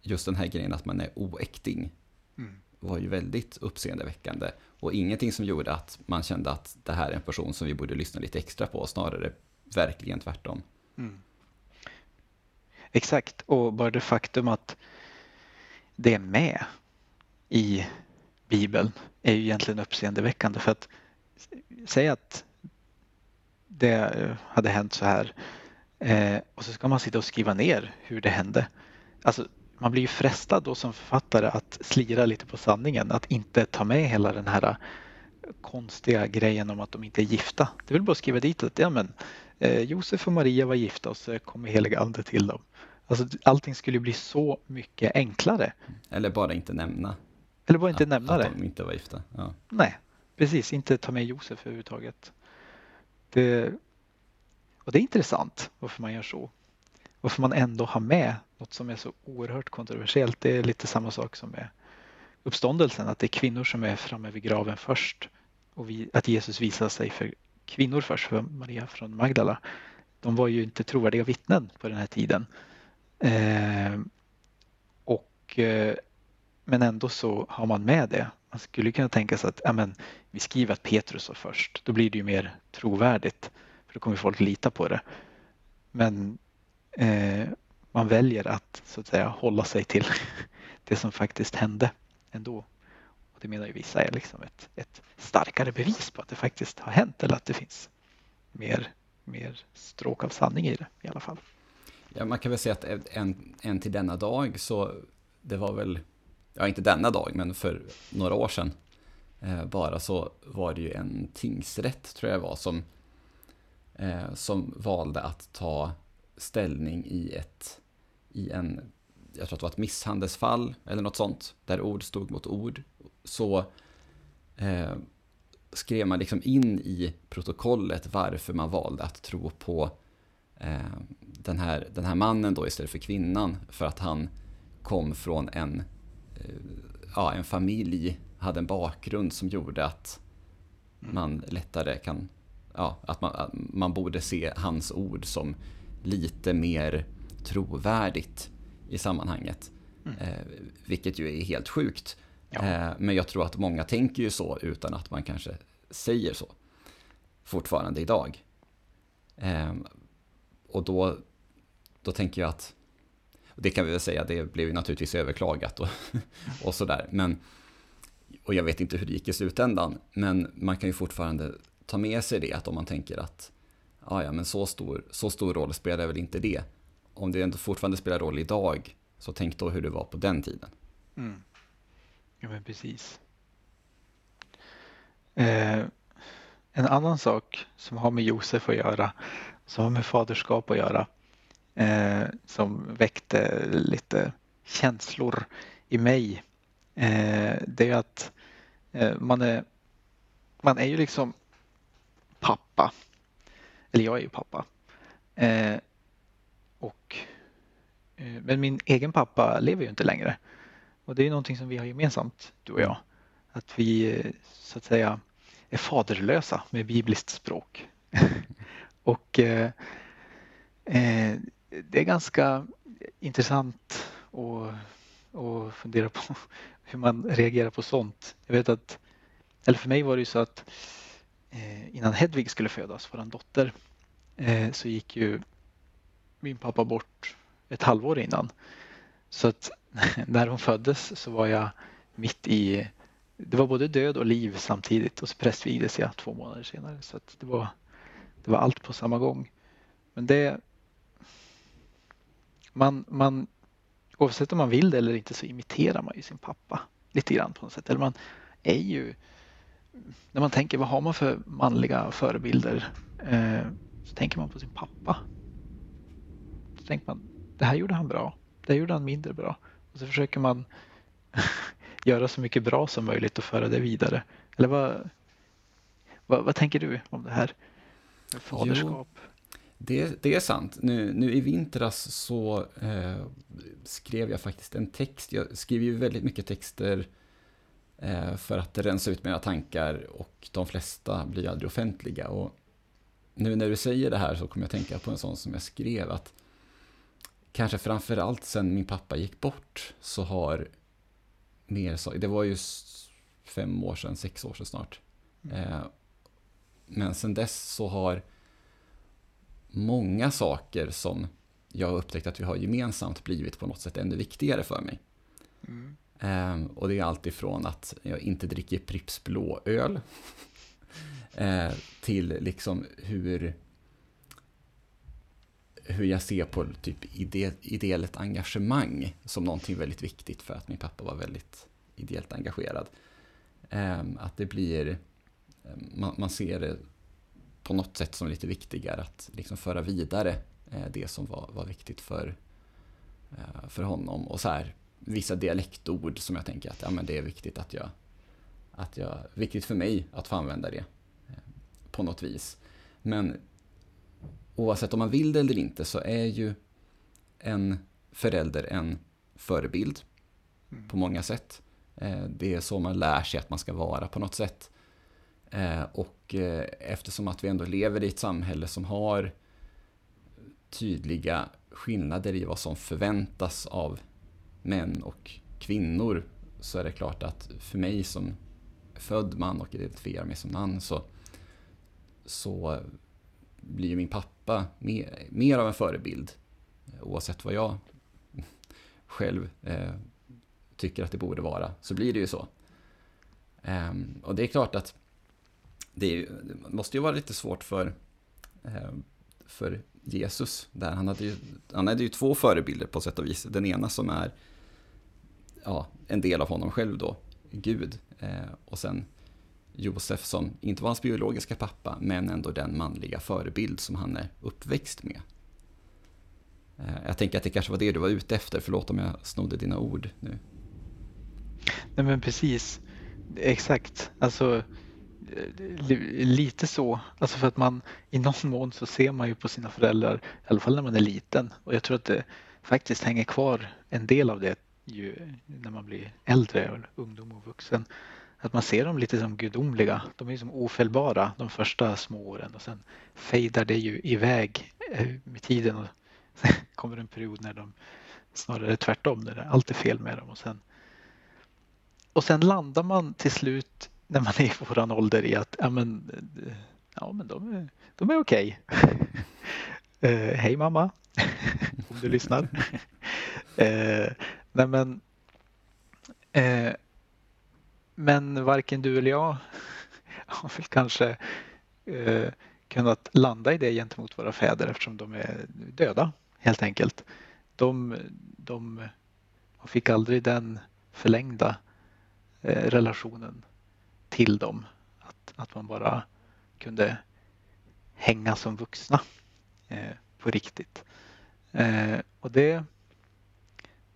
just den här grejen att man är oäkting. Mm. var ju väldigt uppseendeväckande. Och ingenting som gjorde att man kände att det här är en person som vi borde lyssna lite extra på, snarare verkligen tvärtom. Mm. Exakt, och bara det faktum att det är med i Bibeln är ju egentligen uppseendeväckande för att säga att det eh, hade hänt så här eh, och så ska man sitta och skriva ner hur det hände. Alltså, man blir ju frestad då som författare att slira lite på sanningen, att inte ta med hela den här eh, konstiga grejen om att de inte är gifta. Det vill bara att skriva dit att ja, men, eh, Josef och Maria var gifta och så kommer heliga ande till dem. Alltså, allting skulle bli så mycket enklare. Eller bara inte nämna. Eller bara inte att, nämna att det. Att de inte var gifta. Ja. Nej, precis. Inte ta med Josef överhuvudtaget. Det, och det är intressant varför man gör så. Varför man ändå har med något som är så oerhört kontroversiellt. Det är lite samma sak som med uppståndelsen, att det är kvinnor som är framme vid graven först. Och vi, att Jesus visar sig för kvinnor först, för Maria från Magdala. De var ju inte trovärdiga vittnen på den här tiden. Eh, och eh, men ändå så har man med det. Man skulle kunna tänka sig att ja, men, vi skriver att Petrus var först. Då blir det ju mer trovärdigt. För då kommer folk lita på det. Men eh, man väljer att så att säga hålla sig till det som faktiskt hände ändå. Och det menar ju vissa är liksom ett, ett starkare bevis på att det faktiskt har hänt eller att det finns mer, mer stråk av sanning i det i alla fall. Ja, man kan väl säga att än, en till denna dag så det var väl ja inte denna dag, men för några år sedan eh, bara så var det ju en tingsrätt, tror jag var, som, eh, som valde att ta ställning i ett, i en, jag tror att det var ett misshandelsfall eller något sånt, där ord stod mot ord. Så eh, skrev man liksom in i protokollet varför man valde att tro på eh, den, här, den här mannen då istället för kvinnan, för att han kom från en ja, en familj hade en bakgrund som gjorde att man lättare kan, ja, att man, att man borde se hans ord som lite mer trovärdigt i sammanhanget. Mm. Eh, vilket ju är helt sjukt. Ja. Eh, men jag tror att många tänker ju så utan att man kanske säger så. Fortfarande idag. Eh, och då, då tänker jag att det kan vi väl säga, det blev ju naturligtvis överklagat och, och sådär. Men och jag vet inte hur det gick i slutändan, men man kan ju fortfarande ta med sig det att om man tänker att ah, ja, men så stor, så stor roll spelar väl inte det. Om det ändå fortfarande spelar roll idag, så tänk då hur det var på den tiden. Mm. Ja, men precis. Eh, en annan sak som har med Josef att göra, som har med faderskap att göra, eh, som väckte lite känslor i mig, eh, det är att eh, man, är, man är ju liksom pappa. Eller jag är ju pappa. Eh, och, eh, men min egen pappa lever ju inte längre. Och det är någonting som vi har gemensamt, du och jag. Att vi eh, så att säga är faderlösa med bibliskt språk. och eh, eh, det är ganska intressant att, att fundera på hur man reagerar på sånt. Jag vet att, eller för mig var det ju så att eh, innan Hedvig skulle födas, vår dotter, eh, så gick ju min pappa bort ett halvår innan. Så att när hon föddes så var jag mitt i, det var både död och liv samtidigt och så prästvigdes jag två månader senare. Så att det, var, det var allt på samma gång. Men det, man, man, oavsett om man vill det eller inte så imiterar man ju sin pappa lite grann på något sätt. Eller man är ju, när man tänker vad har man för manliga förebilder eh, så tänker man på sin pappa. Så tänker man, det här gjorde han bra, det här gjorde han mindre bra. Och så försöker man göra så mycket bra som möjligt och föra det vidare. Eller vad, vad, vad tänker du om det här med faderskap? Jo, det, det, är sant. Nu, nu i vintras så eh, skrev jag faktiskt en text. Jag skriver ju väldigt mycket texter eh, för att rensa ut mina tankar och de flesta blir aldrig offentliga. Och nu när du säger det här så kommer jag tänka på en sån som jag skrev att kanske framförallt sen min pappa gick bort så har mer så, det var ju fem år sedan, sex år sedan snart. Mm. Eh, men sen dess så har många saker som jag har upptäckt att vi har gemensamt blivit på något sätt ännu viktigare för mig. Mm. Eh, och det är alltifrån att jag inte dricker Pripps blåöl eh, till liksom hur hur jag ser på typ ide, ideellt engagemang som någonting väldigt viktigt för att min pappa var väldigt ideellt engagerad. Um, att det blir, um, man, man, ser det på något sätt som lite viktigare att liksom föra vidare uh, det som var, var viktigt för, uh, för honom. Och så här, vissa dialektord som jag tänker att ja, men det är viktigt att jag, att jag, viktigt för mig att få använda det uh, på något vis. Men oavsett om man vill det eller inte så är ju en förälder en förebild mm. på många sätt. Eh, det är så man lär sig att man ska vara på något sätt. Eh, och eh, eftersom att vi ändå lever i ett samhälle som har tydliga skillnader i vad som förväntas av män och kvinnor så är det klart att för mig som född man och identifierar mig som man så, så blir min pappa mer, mer av en förebild. Oavsett vad jag själv eh, tycker att det borde vara, så blir det ju så. Eh, och det är klart att det, är, det, måste ju vara lite svårt för, eh, för Jesus. Där. Han, hade ju, han hade ju två förebilder på sätt och vis. Den ena som är ja, en del av honom själv då, Gud. Eh, och sen Josef som inte var hans biologiska pappa, men ändå den manliga förebild som han är uppväxt med. Eh, jag tänker att det kanske var det du var ute efter, förlåt om jag snodde dina ord nu. Nej men precis, exakt. Alltså Eh, lite så, alltså för att man i någon mån så ser man ju på sina föräldrar, i alla fall när man är liten. Och jag tror att det faktiskt hänger kvar en del av det ju när man blir äldre, ungdom och vuxen att man ser dem lite som gudomliga. De är som ofelbara de första små åren och sen fejdar det ju iväg eh, med tiden och sen kommer en period när de snarare tvärtom, när allt är fel med dem och sen och sen landar man till slut när man är i våran ålder i att ja men, ja, men de är, de är okej. Okay. uh, hej mamma, om du lyssnar. uh, nej men, uh, men varken du eller jag har väl kanske eh, kunnat landa i det gentemot våra fäder eftersom de är döda helt enkelt. De, de fick aldrig den förlängda eh, relationen till dem. Att, att man bara kunde hänga som vuxna eh, på riktigt. Eh, och det,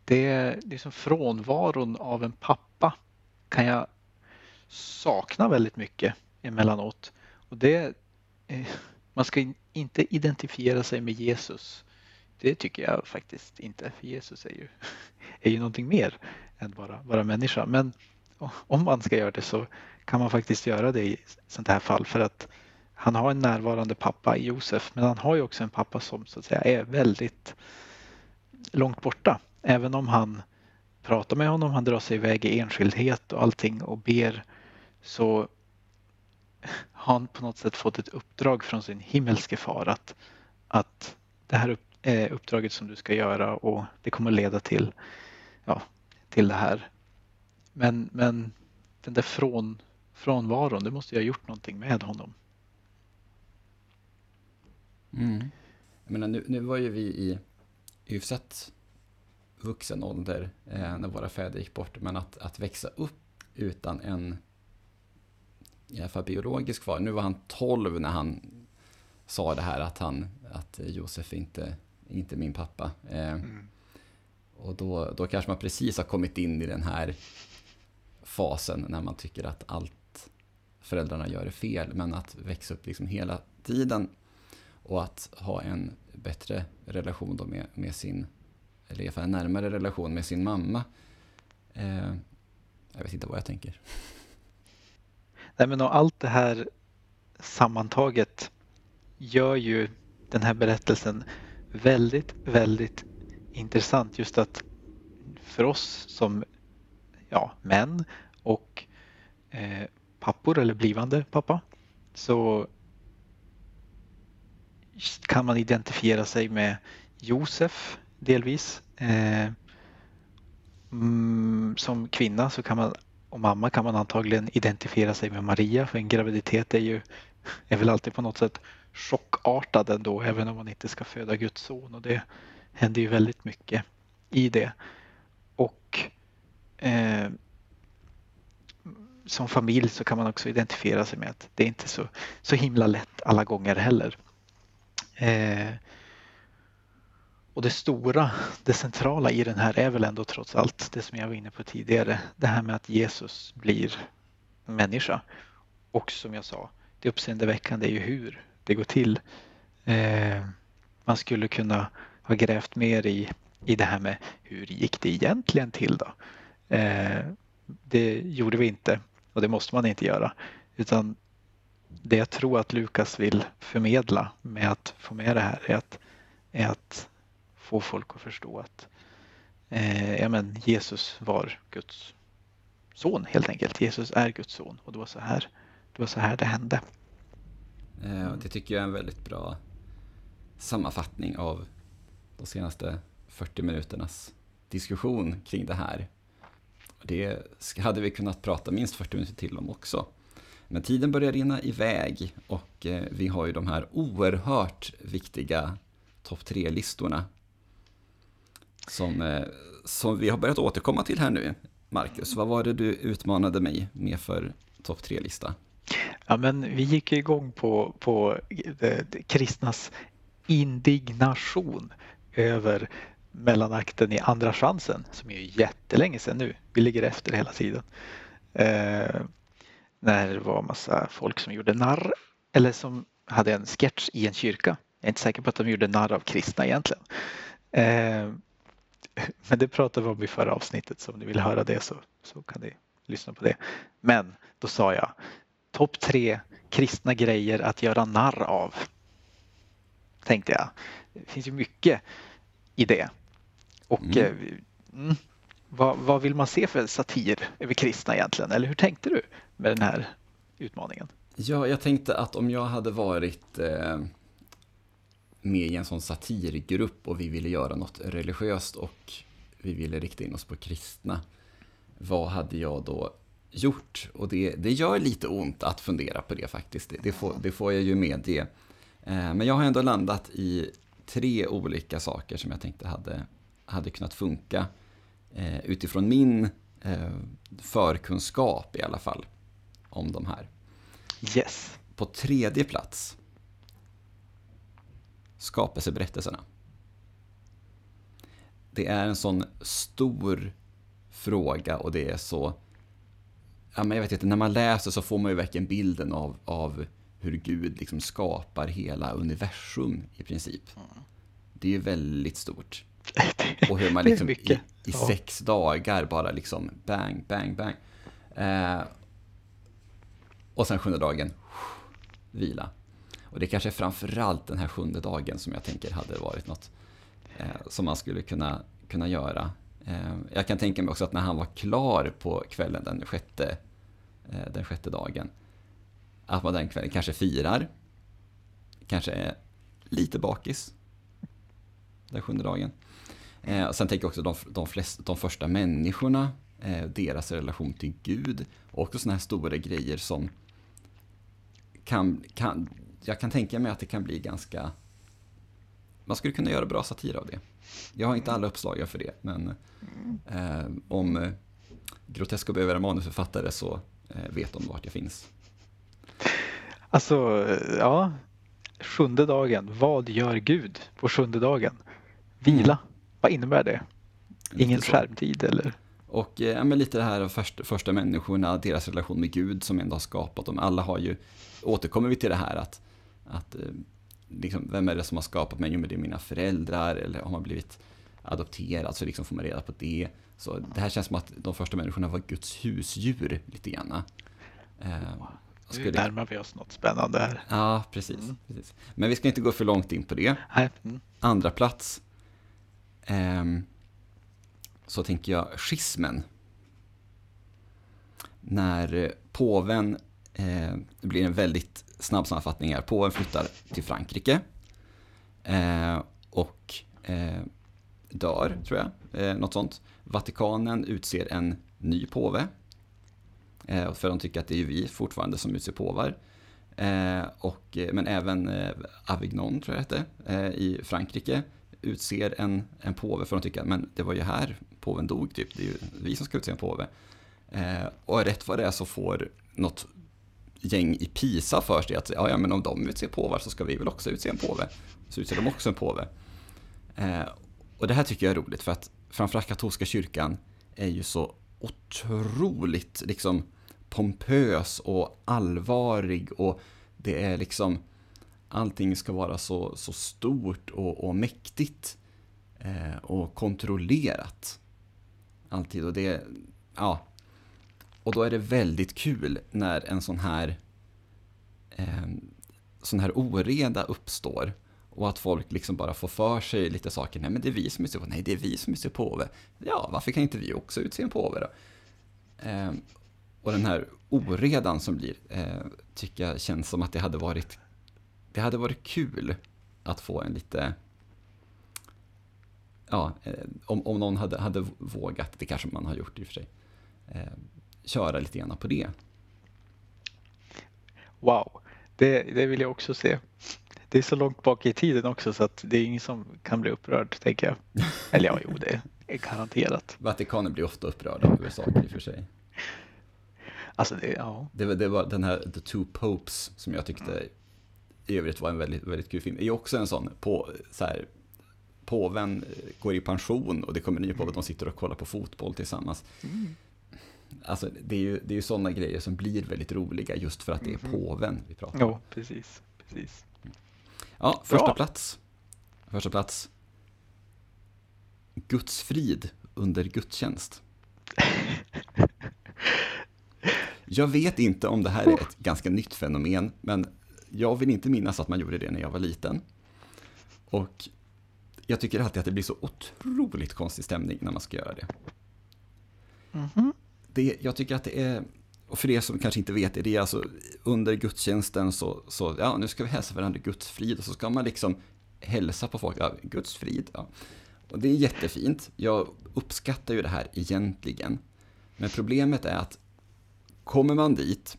det, liksom frånvaron av en pappa kan jag sakna väldigt mycket emellanåt. Och det, eh, man ska inte identifiera sig med Jesus. Det tycker jag faktiskt inte, för Jesus är ju, är ju någonting mer än bara, bara människa. Men om man ska göra det så kan man faktiskt göra det i sånt här fall för att han har en närvarande pappa i Josef men han har ju också en pappa som så att säga är väldigt långt borta. Även om han pratar med honom, han drar sig iväg i enskildhet och allting och ber så har han på något sätt fått ett uppdrag från sin himmelske far att, att det här eh, uppdraget som du ska göra och det kommer leda till, ja, till det här. Men, men den där från, frånvaron, det måste jag ha gjort någonting med honom. Mm. Jag menar, nu, nu var ju vi i hyfsat vuxen ålder eh, när våra fäder gick bort, men att, att växa upp utan en i alla fall biologisk far. Nu var han 12 när han sa det här att, han, att Josef inte inte min pappa. Eh, mm. Och då, då kanske man precis har kommit in i den här fasen när man tycker att allt föräldrarna gör är fel. Men att växa upp liksom hela tiden och att ha en bättre relation då med, med sin, eller i alla fall en närmare relation med sin mamma. Eh, jag vet inte vad jag tänker. Nej men och allt det här sammantaget gör ju den här berättelsen väldigt, väldigt intressant just att för oss som ja, män och eh, pappor eller blivande pappa så kan man identifiera sig med Josef delvis. Eh, mm, som kvinna så kan man och mamma kan man antagligen identifiera sig med Maria för en graviditet är ju är väl alltid på något sätt chockartad ändå även om man inte ska föda Guds son och det händer ju väldigt mycket i det. Och eh, som familj så kan man också identifiera sig med att det är inte så, så himla lätt alla gånger heller. Eh, och det stora, det centrala i den här är väl ändå trots allt det som jag var inne på tidigare. Det här med att Jesus blir människa. Och som jag sa, det uppseendeväckande är ju hur det går till. Eh, man skulle kunna ha grävt mer i, i det här med hur gick det egentligen till då? Eh, det gjorde vi inte och det måste man inte göra. Utan det jag tror att Lukas vill förmedla med att få med det här är att, är att få folk att förstå att eh, ja, men Jesus var Guds son helt enkelt. Jesus är Guds son och det var så här det, var så här det hände. Eh, det tycker jag är en väldigt bra sammanfattning av de senaste 40 minuternas diskussion kring det här. Det hade vi kunnat prata minst 40 minuter till om också. Men tiden börjar rinna iväg och eh, vi har ju de här oerhört viktiga topp-tre-listorna, som, eh, som vi har börjat återkomma till här nu. Marcus, vad var det du utmanade mig med för topp-tre-lista? Ja, men vi gick igång på, på det, det kristnas indignation över mellanakten i Andra chansen som är jättelänge sedan nu. Vi ligger efter hela tiden. Eh, när det var massa folk som gjorde narr eller som hade en sketch i en kyrka. Jag är inte säker på att de gjorde narr av kristna egentligen. Eh, men det pratade vi om i förra avsnittet så om ni vill höra det så, så kan ni lyssna på det. Men då sa jag topp tre kristna grejer att göra narr av. Tänkte jag. Det finns ju mycket i det. Och mm. Eh, mm, vad, vad, vill man se för satir över kristna egentligen? Eller hur tänkte du med den här utmaningen? Ja, jag tänkte att om jag hade varit eh, med i en sån satirgrupp och vi ville göra något religiöst och vi ville rikta in oss på kristna. Vad hade jag då gjort. Och det, det gör lite ont att fundera på det faktiskt. Det, det, får, det får jag ju medge. Eh, men jag har ändå landat i tre olika saker som jag tänkte hade, hade kunnat funka eh, utifrån min eh, förkunskap i alla fall om de här. Yes. På tredje plats skapelseberättelserna. Det är en sån stor fråga och det är så... Ja, men jag vet inte, när man läser så får man ju verkligen bilden av, av hur Gud liksom skapar hela universum i princip. Det är ju väldigt stort. Och hur man liksom i, i sex dagar bara liksom bang, bang, bang. Eh, och sen sjunde dagen, vila. Och det kanske är framförallt den här sjunde dagen som jag tänker hade varit något eh, som man skulle kunna, kunna göra. Eh, jag kan tänka mig också att när han var klar på kvällen den sjätte, eh, den sjätte dagen, att man den kvällen kanske firar, kanske är lite bakis den sjunde dagen. Eh, och sen tänker jag också de, de, flest, de första människorna, eh, deras relation till Gud och också sådana här stora grejer som kan, kan, jag kan tänka mig att det kan bli ganska... Man skulle kunna göra bra satir av det. Jag har inte alla uppslag för det, men eh, om eh, Groteska behöver en manusförfattare så eh, vet de vart jag finns. Alltså, ja. Sjunde dagen. Vad gör Gud på sjunde dagen? Vila. Vad innebär det? Ingen skärmtid eller? Och eh, ja, men lite det här första, första människorna, deras relation med Gud som ändå har skapat dem. Alla har ju, återkommer vi till det här att, att eh, liksom, vem är det som har skapat mig? Jo, men det är mina föräldrar eller har man blivit adopterad så liksom får man reda på det. Så det här känns som att de första människorna var Guds husdjur lite grann. Eh, nu närmar vi oss något spännande här. Ja, precis, mm. precis. Men vi ska inte gå för långt in på det. Mm. Andra plats. Eh, så tänker jag schismen. När eh, påven, eh, det blir en väldigt snabb sammanfattning här, påven flyttar till Frankrike eh, och eh, dör, tror jag, eh, något sånt. Vatikanen utser en ny påve, eh, för de tycker att det är vi fortfarande som utser påvar. Eh, och, eh, men även eh, Avignon, tror jag det hette, eh, i Frankrike utser en, en påve för de tycker att det var ju här påven dog, typ. det är ju vi som ska utse en påve. Eh, och rätt vad det är så får något gäng i Pisa för sig att ja, ja, men om de utser påvar så ska vi väl också utse en påve. Så utser de också en påve. Eh, och det här tycker jag är roligt för att framförallt katolska kyrkan är ju så otroligt liksom pompös och allvarlig och det är liksom allting ska vara så, så stort och, och mäktigt eh, och kontrollerat. Alltid. Och det, ja. Och då är det väldigt kul när en sån här eh, sån här oreda uppstår och att folk liksom bara får för sig lite saker. Nej, men det är vi som utser påve. Nej, det är vi som utser påve. Ja, varför kan inte vi också utse en påve då? Eh, och den här oredan som blir, eh, tycker jag känns som att det hade varit det hade varit kul att få en lite... Ja, eh, om, om någon hade, hade vågat, det kanske man har gjort i och för sig, eh, köra lite grann på det. Wow, det, det vill jag också se. Det är så långt bak i tiden också så att det är ingen som kan bli upprörd, tänker jag. Eller ja, jo, det är garanterat. Vatikanen blir ofta upprörda över saker i och för sig. Alltså det, ja. Det, det var den här The Two Popes som jag tyckte i övrigt var en väldigt, väldigt kul film. Det är också en sån, på, så här, påven går i pension och det kommer en ny påve, mm. de sitter och kollar på fotboll tillsammans. Mm. Alltså, det är ju, det är ju sådana grejer som blir väldigt roliga just för att det är mm. påven vi pratar om. Ja, precis. precis. Ja, första Bra. plats. Första plats. Guds frid under gudstjänst. Jag vet inte om det här är ett ganska nytt fenomen, men jag vill inte minnas att man gjorde det när jag var liten. Och jag tycker alltid att det blir så otroligt konstig stämning när man ska göra det. Mm -hmm. det jag tycker att det är, och för er som kanske inte vet det, det är alltså under gudstjänsten så, så ja nu ska vi hälsa varandra Guds frid och så ska man liksom hälsa på folk, ja, Guds frid. Ja. Och det är jättefint, jag uppskattar ju det här egentligen. Men problemet är att kommer man dit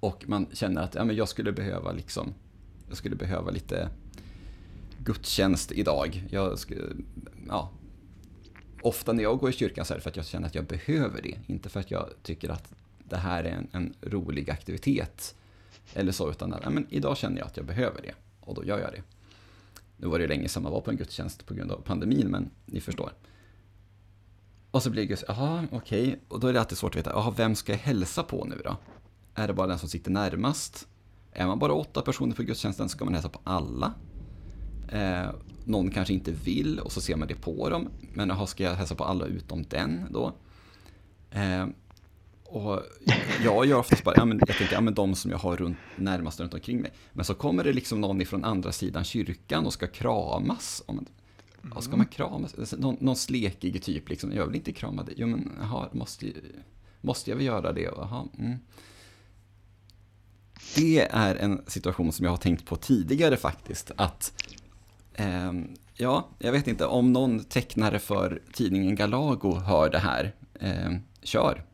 och man känner att ja, men jag skulle behöva liksom, jag skulle behöva lite gudstjänst idag. Jag skulle, ja, ofta när jag går i kyrkan så är det för att jag känner att jag behöver det, inte för att jag tycker att det här är en, en rolig aktivitet eller så, utan att ja, men idag känner jag att jag behöver det och då gör jag det. Nu var det länge sedan man var på en gudstjänst på grund av pandemin, men ni förstår. Och så blir det jaha, okej, okay. och då är det alltid svårt att veta, jaha, vem ska jag hälsa på nu då? Är det bara den som sitter närmast? Är man bara åtta personer på gudstjänsten ska man hälsa på alla. Eh, någon kanske inte vill och så ser man det på dem. Men jaha, ska jag hälsa på alla utom den då? Eh, och jag gör oftast bara, ja, men jag tänker, ja men de som jag har runt, närmast runt omkring mig. Men så kommer det liksom någon ifrån andra sidan kyrkan och ska kramas. Och man, ja, ska man kramas? Någon, någon slekig typ, liksom, jag vill inte krama dig. Jo men, jaha, måste, måste jag väl göra det? Jaha, mm. Det är en situation som jag har tänkt på tidigare faktiskt. Att, eh, ja, jag vet inte, om någon tecknare för tidningen Galago hör det här, eh, kör.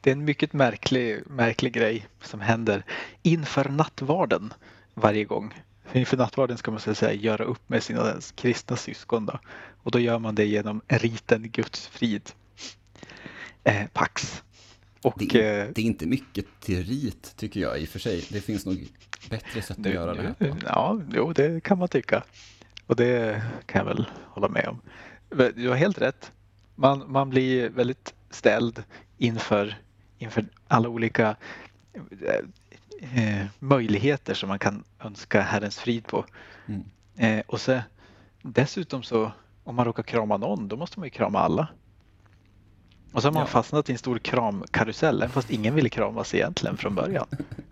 Det är en mycket märklig, märklig grej som händer inför nattvarden varje gång. Inför nattvarden ska man så att säga göra upp med sina kristna syskon. Då. Och då gör man det genom riten Guds frid. Eh, Pax. Och, det, är, eh, det är inte mycket till rit tycker jag i och för sig. Det finns nog bättre sätt att göra det här på. Ja, jo, det kan man tycka. Och det kan jag väl hålla med om. Du har helt rätt. Man, man blir väldigt ställd inför, inför alla olika eh, möjligheter som man kan önska Herrens frid på. Mm. Eh, och så, dessutom så om man råkar krama någon då måste man ju krama alla. Och så har man ja. fastnat i en stor kramkarusell fast ingen ville kramas egentligen från början.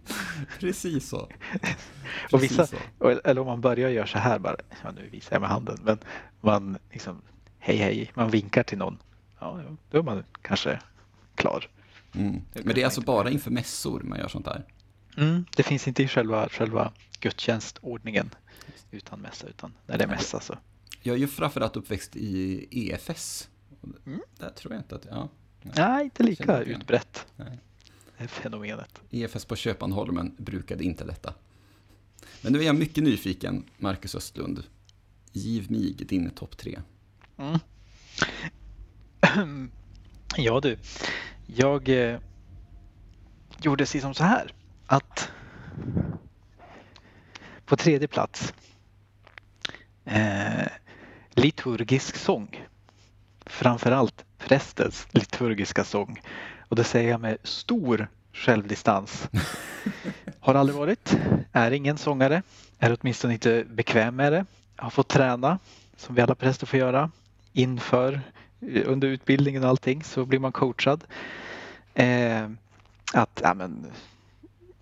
Precis så. Precis och vissa, så. Eller om man börjar göra så här bara, ja, nu visar jag med handen, men man liksom hej hej, man vinkar till någon. Ja, då är man kanske klar. Mm. Men det är alltså bara inför mässor man gör sånt där? Mm, det finns inte i själva, själva gudstjänstordningen utan mässa, utan när det är mässa så. Jag är ju framförallt uppväxt i EFS. Mm. Där tror jag inte att, ja. Nej, nej inte lika utbrett. Nej. Det fenomenet. EFS på Köpanholmen brukade inte detta. Men nu är jag mycket nyfiken, Marcus Östlund. Giv mig din topp tre. Mm. Ja du, jag eh, gjorde som så här att på tredje plats eh, liturgisk sång. Framförallt prästens liturgiska sång. Och det säger jag med stor självdistans. Har aldrig varit, är ingen sångare, är åtminstone inte bekväm med det. Har fått träna, som vi alla präster får göra, inför under utbildningen och allting så blir man coachad. Eh, att ja, men,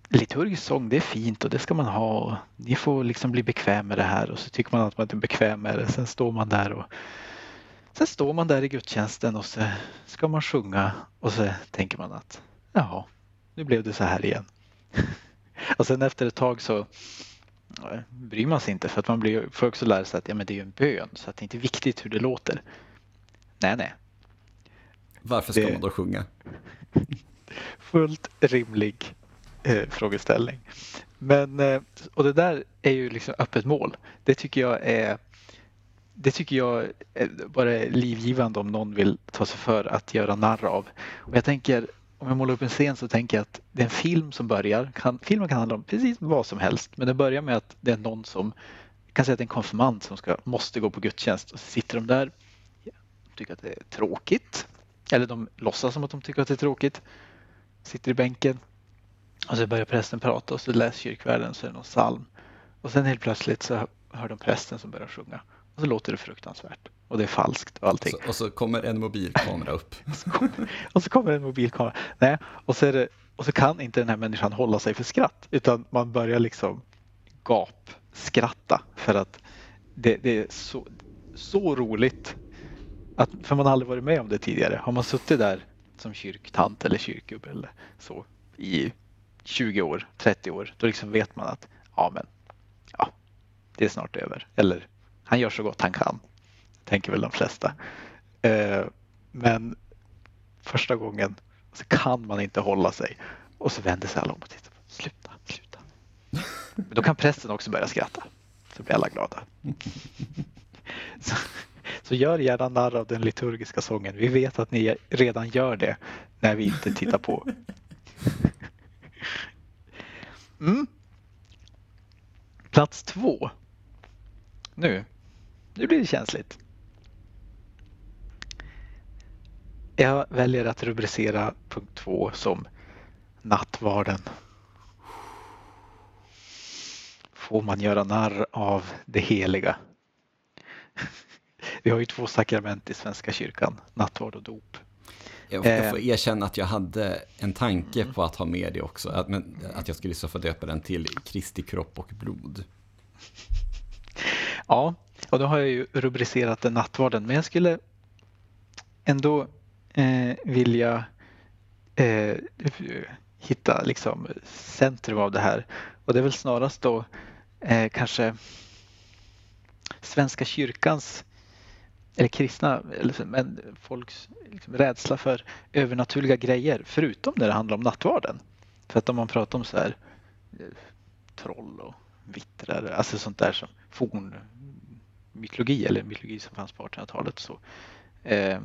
liturgisk sång det är fint och det ska man ha. Ni får liksom bli bekväm med det här och så tycker man att man är bekväm med det. Sen står man där och sen står man där i gudstjänsten och så ska man sjunga och så tänker man att ja, nu blev det så här igen. och sen efter ett tag så bryr man sig inte för att man blir, får också lära sig att ja, men det är en bön så att det är inte viktigt hur det låter. Nej, nej. Varför ska det... man då sjunga? Fullt rimlig eh, frågeställning. Men, eh, och det där är ju liksom öppet mål. Det tycker jag är det tycker jag är bara är livgivande om någon vill ta sig för att göra narr av. Och jag tänker, om jag målar upp en scen så tänker jag att det är en film som börjar. Kan, filmen kan handla om precis vad som helst men det börjar med att det är någon som, jag kan säga att det är en konfirmand som ska, måste gå på gudstjänst och så sitter de där och tycker att det är tråkigt. Eller de låtsas som att de tycker att det är tråkigt. Sitter i bänken och så börjar prästen prata och så läser kyrkvärden så är det någon psalm. Och sen helt plötsligt så hör de prästen som börjar sjunga. Och så låter det fruktansvärt. Och det är falskt och allting. Så, och så kommer en mobilkamera upp. och, så kommer, och så kommer en mobilkamera. Nej, och så, det, och så kan inte den här människan hålla sig för skratt. Utan man börjar liksom gapskratta. För att det, det är så, så roligt att, för man har aldrig varit med om det tidigare. Har man suttit där som kyrktant eller kyrkgubbe eller så i 20 år, 30 år, då liksom vet man att ja, men ja, det är snart över. Eller han gör så gott han kan, tänker väl de flesta. Eh, men första gången så kan man inte hålla sig och så vänder sig alla om och tittar. Sluta, sluta. Men då kan prästen också börja skratta. Så blir alla glada. Så, så gör gärna narr av den liturgiska sången. Vi vet att ni redan gör det när vi inte tittar på. Mm. Plats två. Nu. Nu blir det känsligt. Jag väljer att rubricera punkt två som nattvarden. Får man göra narr av det heliga? Vi har ju två sakrament i Svenska kyrkan, nattvard och dop. Jag får, jag får erkänna att jag hade en tanke på att ha med det också. Att, men, att jag skulle så få döpa den till Kristi kropp och blod. Ja, och då har jag ju rubricerat den nattvarden. Men jag skulle ändå eh, vilja eh, hitta liksom centrum av det här. Och det är väl snarast då eh, kanske Svenska kyrkans eller kristna, eller, men folks liksom, rädsla för övernaturliga grejer förutom när det handlar om nattvarden. För att om man pratar om så här eh, troll och vittrar, alltså sånt där som forn mytologi eller mytologi som fanns på 1800-talet så eh,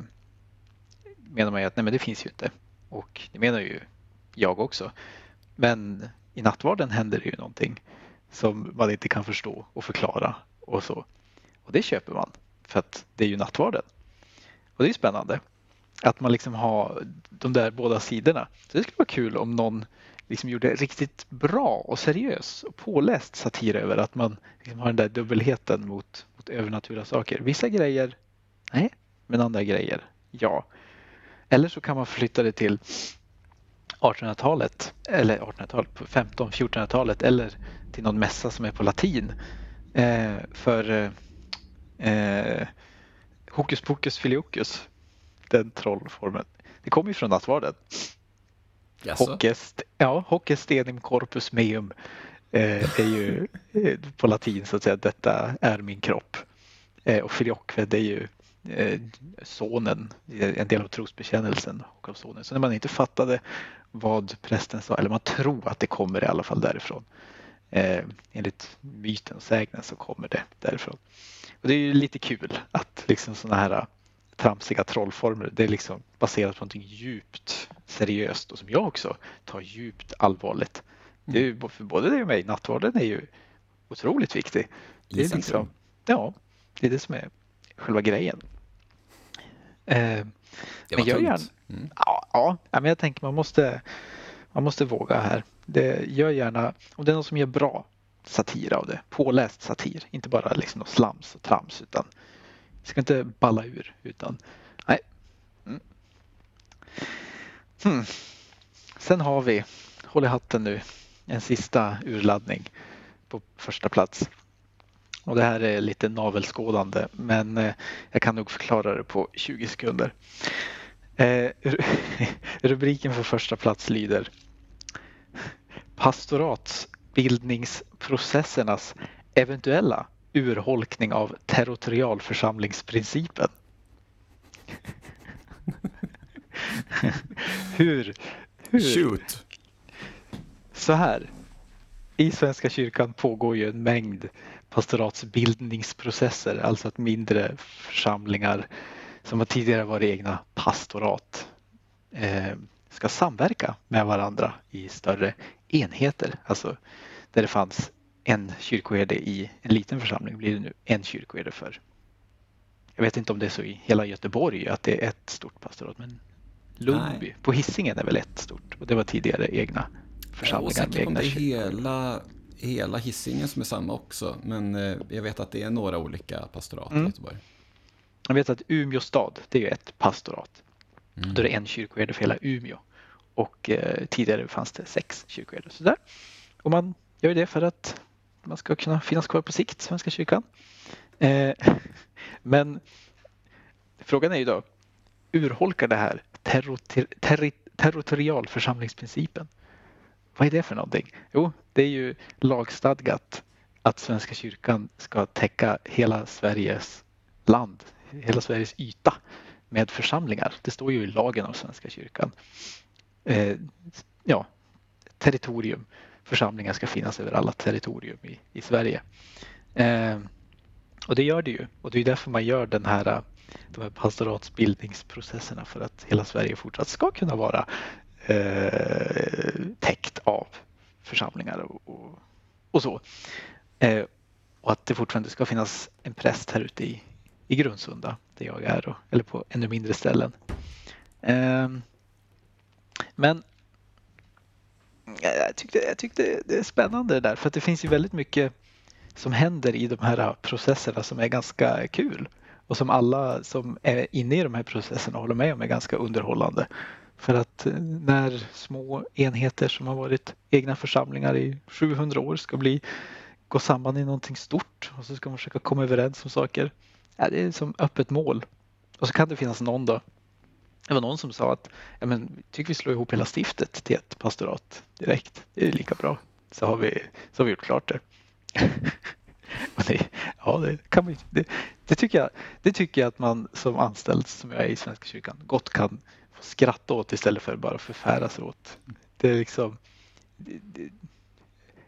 menar man ju att nej men det finns ju inte. Och det menar ju jag också. Men i nattvarden händer det ju någonting som man inte kan förstå och förklara och så. Och det köper man för att det är ju nattvarden. Och det är spännande att man liksom har de där båda sidorna. Så det skulle vara kul om någon liksom gjorde riktigt bra och seriös och påläst satir över att man liksom har den där dubbelheten mot, mot övernaturliga saker. Vissa grejer, nej, men andra grejer, ja. Eller så kan man flytta det till 1800-talet eller 1800-talet, 15-1400-talet eller till någon mässa som är på latin. Eh, för eh, Hokus pokus filiokus, den trollformen, det kommer ju från nattvarden. Hockest, ja, hockestenim corpus meum eh, är ju eh, på latin så att säga detta är min kropp. Eh, och filioque det är ju eh, sonen, en del av trosbekännelsen och av sonen. Så när man inte fattade vad prästen sa, eller man tror att det kommer i alla fall därifrån. Eh, enligt myten och sägnen så kommer det därifrån. Och det är ju lite kul att liksom sådana här tramsiga trollformer, det är liksom baserat på någonting djupt seriöst och som jag också tar djupt allvarligt. Det är ju, för både det och mig, nattvarden är ju otroligt viktig. Det är liksom, ja, det är det som är själva grejen. Eh, det var men jag gärna, mm. ja, ja, men jag tänker man måste, man måste våga här. Det gör gärna, om det är någon som gör bra satir av det, påläst satir, inte bara liksom något slams och trams utan ska inte balla ur utan nej. Mm. Hmm. Sen har vi, håll i hatten nu, en sista urladdning på första plats. Och det här är lite navelskådande men eh, jag kan nog förklara det på 20 sekunder. Eh, rubriken för första plats lyder Pastoratsbildningsprocessernas eventuella urholkning av territorialförsamlingsprincipen. hur, hur? Shoot! Så här. I Svenska kyrkan pågår ju en mängd pastoratsbildningsprocesser, alltså att mindre församlingar som har tidigare varit egna pastorat eh, ska samverka med varandra i större enheter. Alltså där det fanns en kyrkoherde i en liten församling blir det nu en kyrkoherde för. Jag vet inte om det är så i hela Göteborg att det är ett stort pastorat men Lundby på Hisingen är väl ett stort och det var tidigare egna församlingar. Jag är osäker om det är hela, hela Hisingen som är samma också men eh, jag vet att det är några olika pastorat mm. i Göteborg. Jag vet att Umeå stad det är ett pastorat. Mm. Då är det en kyrkoherde för hela Umeå och eh, tidigare fanns det sex kyrkoherdar. Och man gör det för att man ska kunna finnas kvar på sikt, Svenska kyrkan. Eh, men frågan är ju då, urholkar det här territorialförsamlingsprincipen? Vad är det för någonting? Jo, det är ju lagstadgat att Svenska kyrkan ska täcka hela Sveriges land, hela Sveriges yta. med församlingar. Det står ju i lagen om Svenska kyrkan. Eh, ja, territorium. Församlingar ska finnas över alla territorium i, i Sverige. Eh, och det gör det ju och det är därför man gör den här, de här pastoratsbildningsprocesserna för att hela Sverige fortsatt ska kunna vara eh, täckt av församlingar och, och, och så. Eh, och att det fortfarande ska finnas en präst här ute i, i Grundsunda där jag är och, eller på ännu mindre ställen. Eh, men jag tyckte, jag tyckte det är spännande det där för att det finns ju väldigt mycket som händer i de här processerna som är ganska kul och som alla som är inne i de här processerna håller med om är ganska underhållande. För att eh, när små enheter som har varit egna församlingar i 700 år ska bli gå samman i någonting stort och så ska man försöka komma överens om saker. Ja, det är som öppet mål. Och så kan det finnas någon då. Det var någon som sa att ja, men, tycker vi slår ihop hela stiftet till ett pastorat direkt. Det är lika bra. Så har vi, så har vi gjort klart det. det, ja, det, kan man, det, det, tycker jag, det tycker jag att man som anställd som jag är i Svenska kyrkan gott kan skratta åt istället för bara förfäras åt. Det är liksom, det,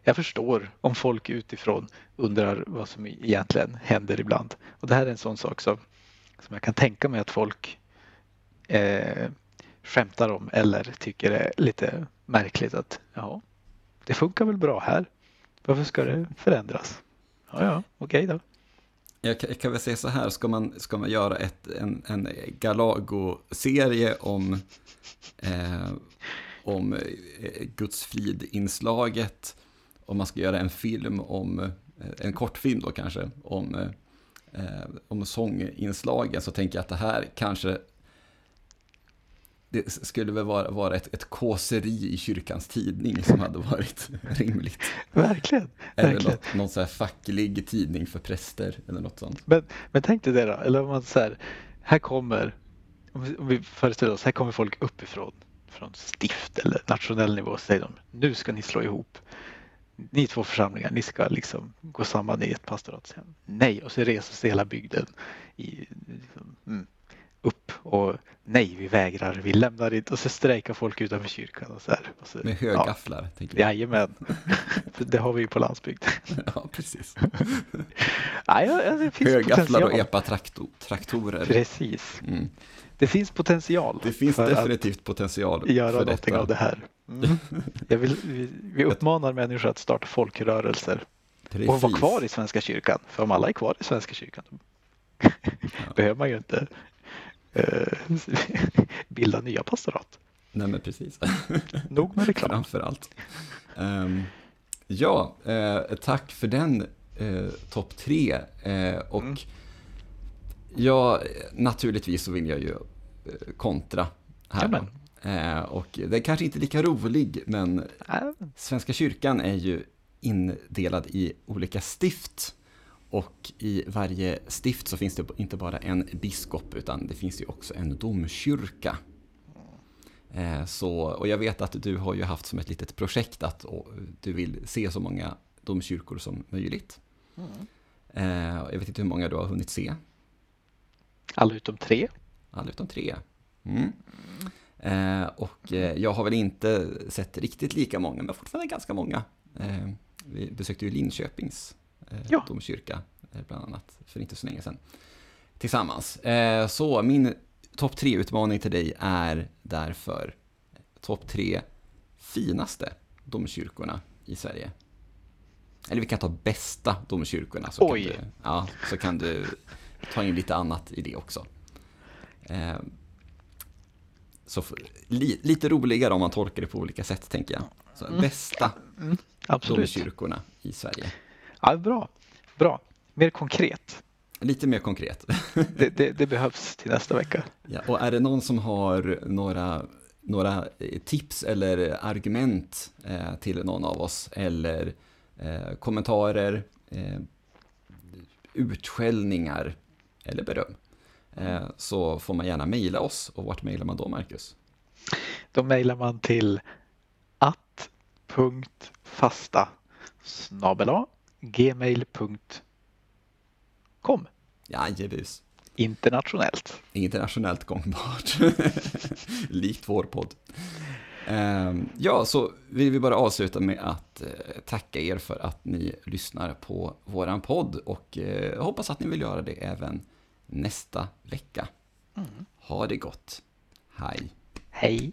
jag förstår om folk utifrån undrar vad som egentligen händer ibland. Och det här är en sån sak som, som jag kan tänka mig att folk eh, skämtar om eller tycker är lite märkligt att ja, det funkar väl bra här. Varför ska det förändras? Ja, ja, okej okay då. Jag kan, jag kan, väl säga så här, ska man, ska man göra ett, en, en Galago-serie om, eh, om eh, Guds frid-inslaget, om man ska göra en film om, eh, en kortfilm då kanske, om, eh, om sånginslagen, så tänker jag att det här kanske det skulle väl vara, vara ett, ett kåseri i kyrkans tidning som hade varit rimligt. Verkligen. Eller verkligen. Något, någon så här facklig tidning för präster eller något sånt. Men, men tänk dig det då, eller om man så här, här kommer, om vi, föreställer oss, här kommer folk uppifrån, från stift eller nationell nivå och säger de, nu ska ni slå ihop. Ni två församlingar, ni ska liksom gå samman i ett pastorat. Nej, och så reser sig hela bygden i, liksom, mm upp och nej, vi vägrar, vi lämnar inte och så strejkar folk utanför kyrkan. Och så här. Och så, Med högafflar? Ja. Tänker jag. Jajamän, det har vi ju på landsbygd. ja, precis. ja, ja, högafflar och epatraktorer. Precis. Mm. Det finns potential. Det finns definitivt potential. Att göra någonting detta. av det här. Mm. Vill, vi, vi uppmanar människor att starta folkrörelser. Precis. Och vara kvar i Svenska kyrkan. För om alla är kvar i Svenska kyrkan ja. behöver man ju inte bilda nya pastorat. Nej men precis. Nog med reklam. Framför allt. Um, ja, eh, tack för den eh, topp tre. Eh, och mm. ja, naturligtvis så vill jag ju eh, kontra här. Eh, och det är kanske inte lika rolig, men Svenska kyrkan är ju indelad i olika stift. Och i varje stift så finns det inte bara en biskop utan det finns ju också en domkyrka. Eh, så, och jag vet att du har ju haft som ett litet projekt att du vill se så många domkyrkor som möjligt. Mm. Jag vet inte hur många du har hunnit se. Alla utom tre. Alla utom tre. Mm. Mm. Och jag har väl inte sett riktigt lika många, men fortfarande ganska många. Vi besökte ju Linköpings ja. domkyrka, eh, bland annat, för inte så länge sedan. Tillsammans. Eh, så min topp tre-utmaning till dig är därför topp tre finaste domkyrkorna i Sverige. Eller vi kan ta bästa domkyrkorna. Så Oj! Kan du, ja, så kan du ta in lite annat i det också. så li, lite roligare om man tolkar det på olika sätt, tänker jag. Så, mm. Bästa mm. domkyrkorna i Sverige. Ja, bra. bra. Mer konkret. Lite mer konkret. det, det, det, behövs till nästa vecka. Ja, och är det någon som har några, några tips eller argument eh, till någon av oss eller eh, kommentarer, eh, utskällningar eller beröm eh, så får man gärna mejla oss. Och vart mejlar man då, Marcus? Då mejlar man till att.fasta snabel gmail.com. Jajebus. internationellt. Internationellt gångbart. Likt vår podd. Ehm, ja, så vill vi bara avsluta med att eh, tacka er för att ni lyssnar på våran podd och eh, hoppas att ni vill göra det även nästa vecka. Ha det gott. Hej. Hej.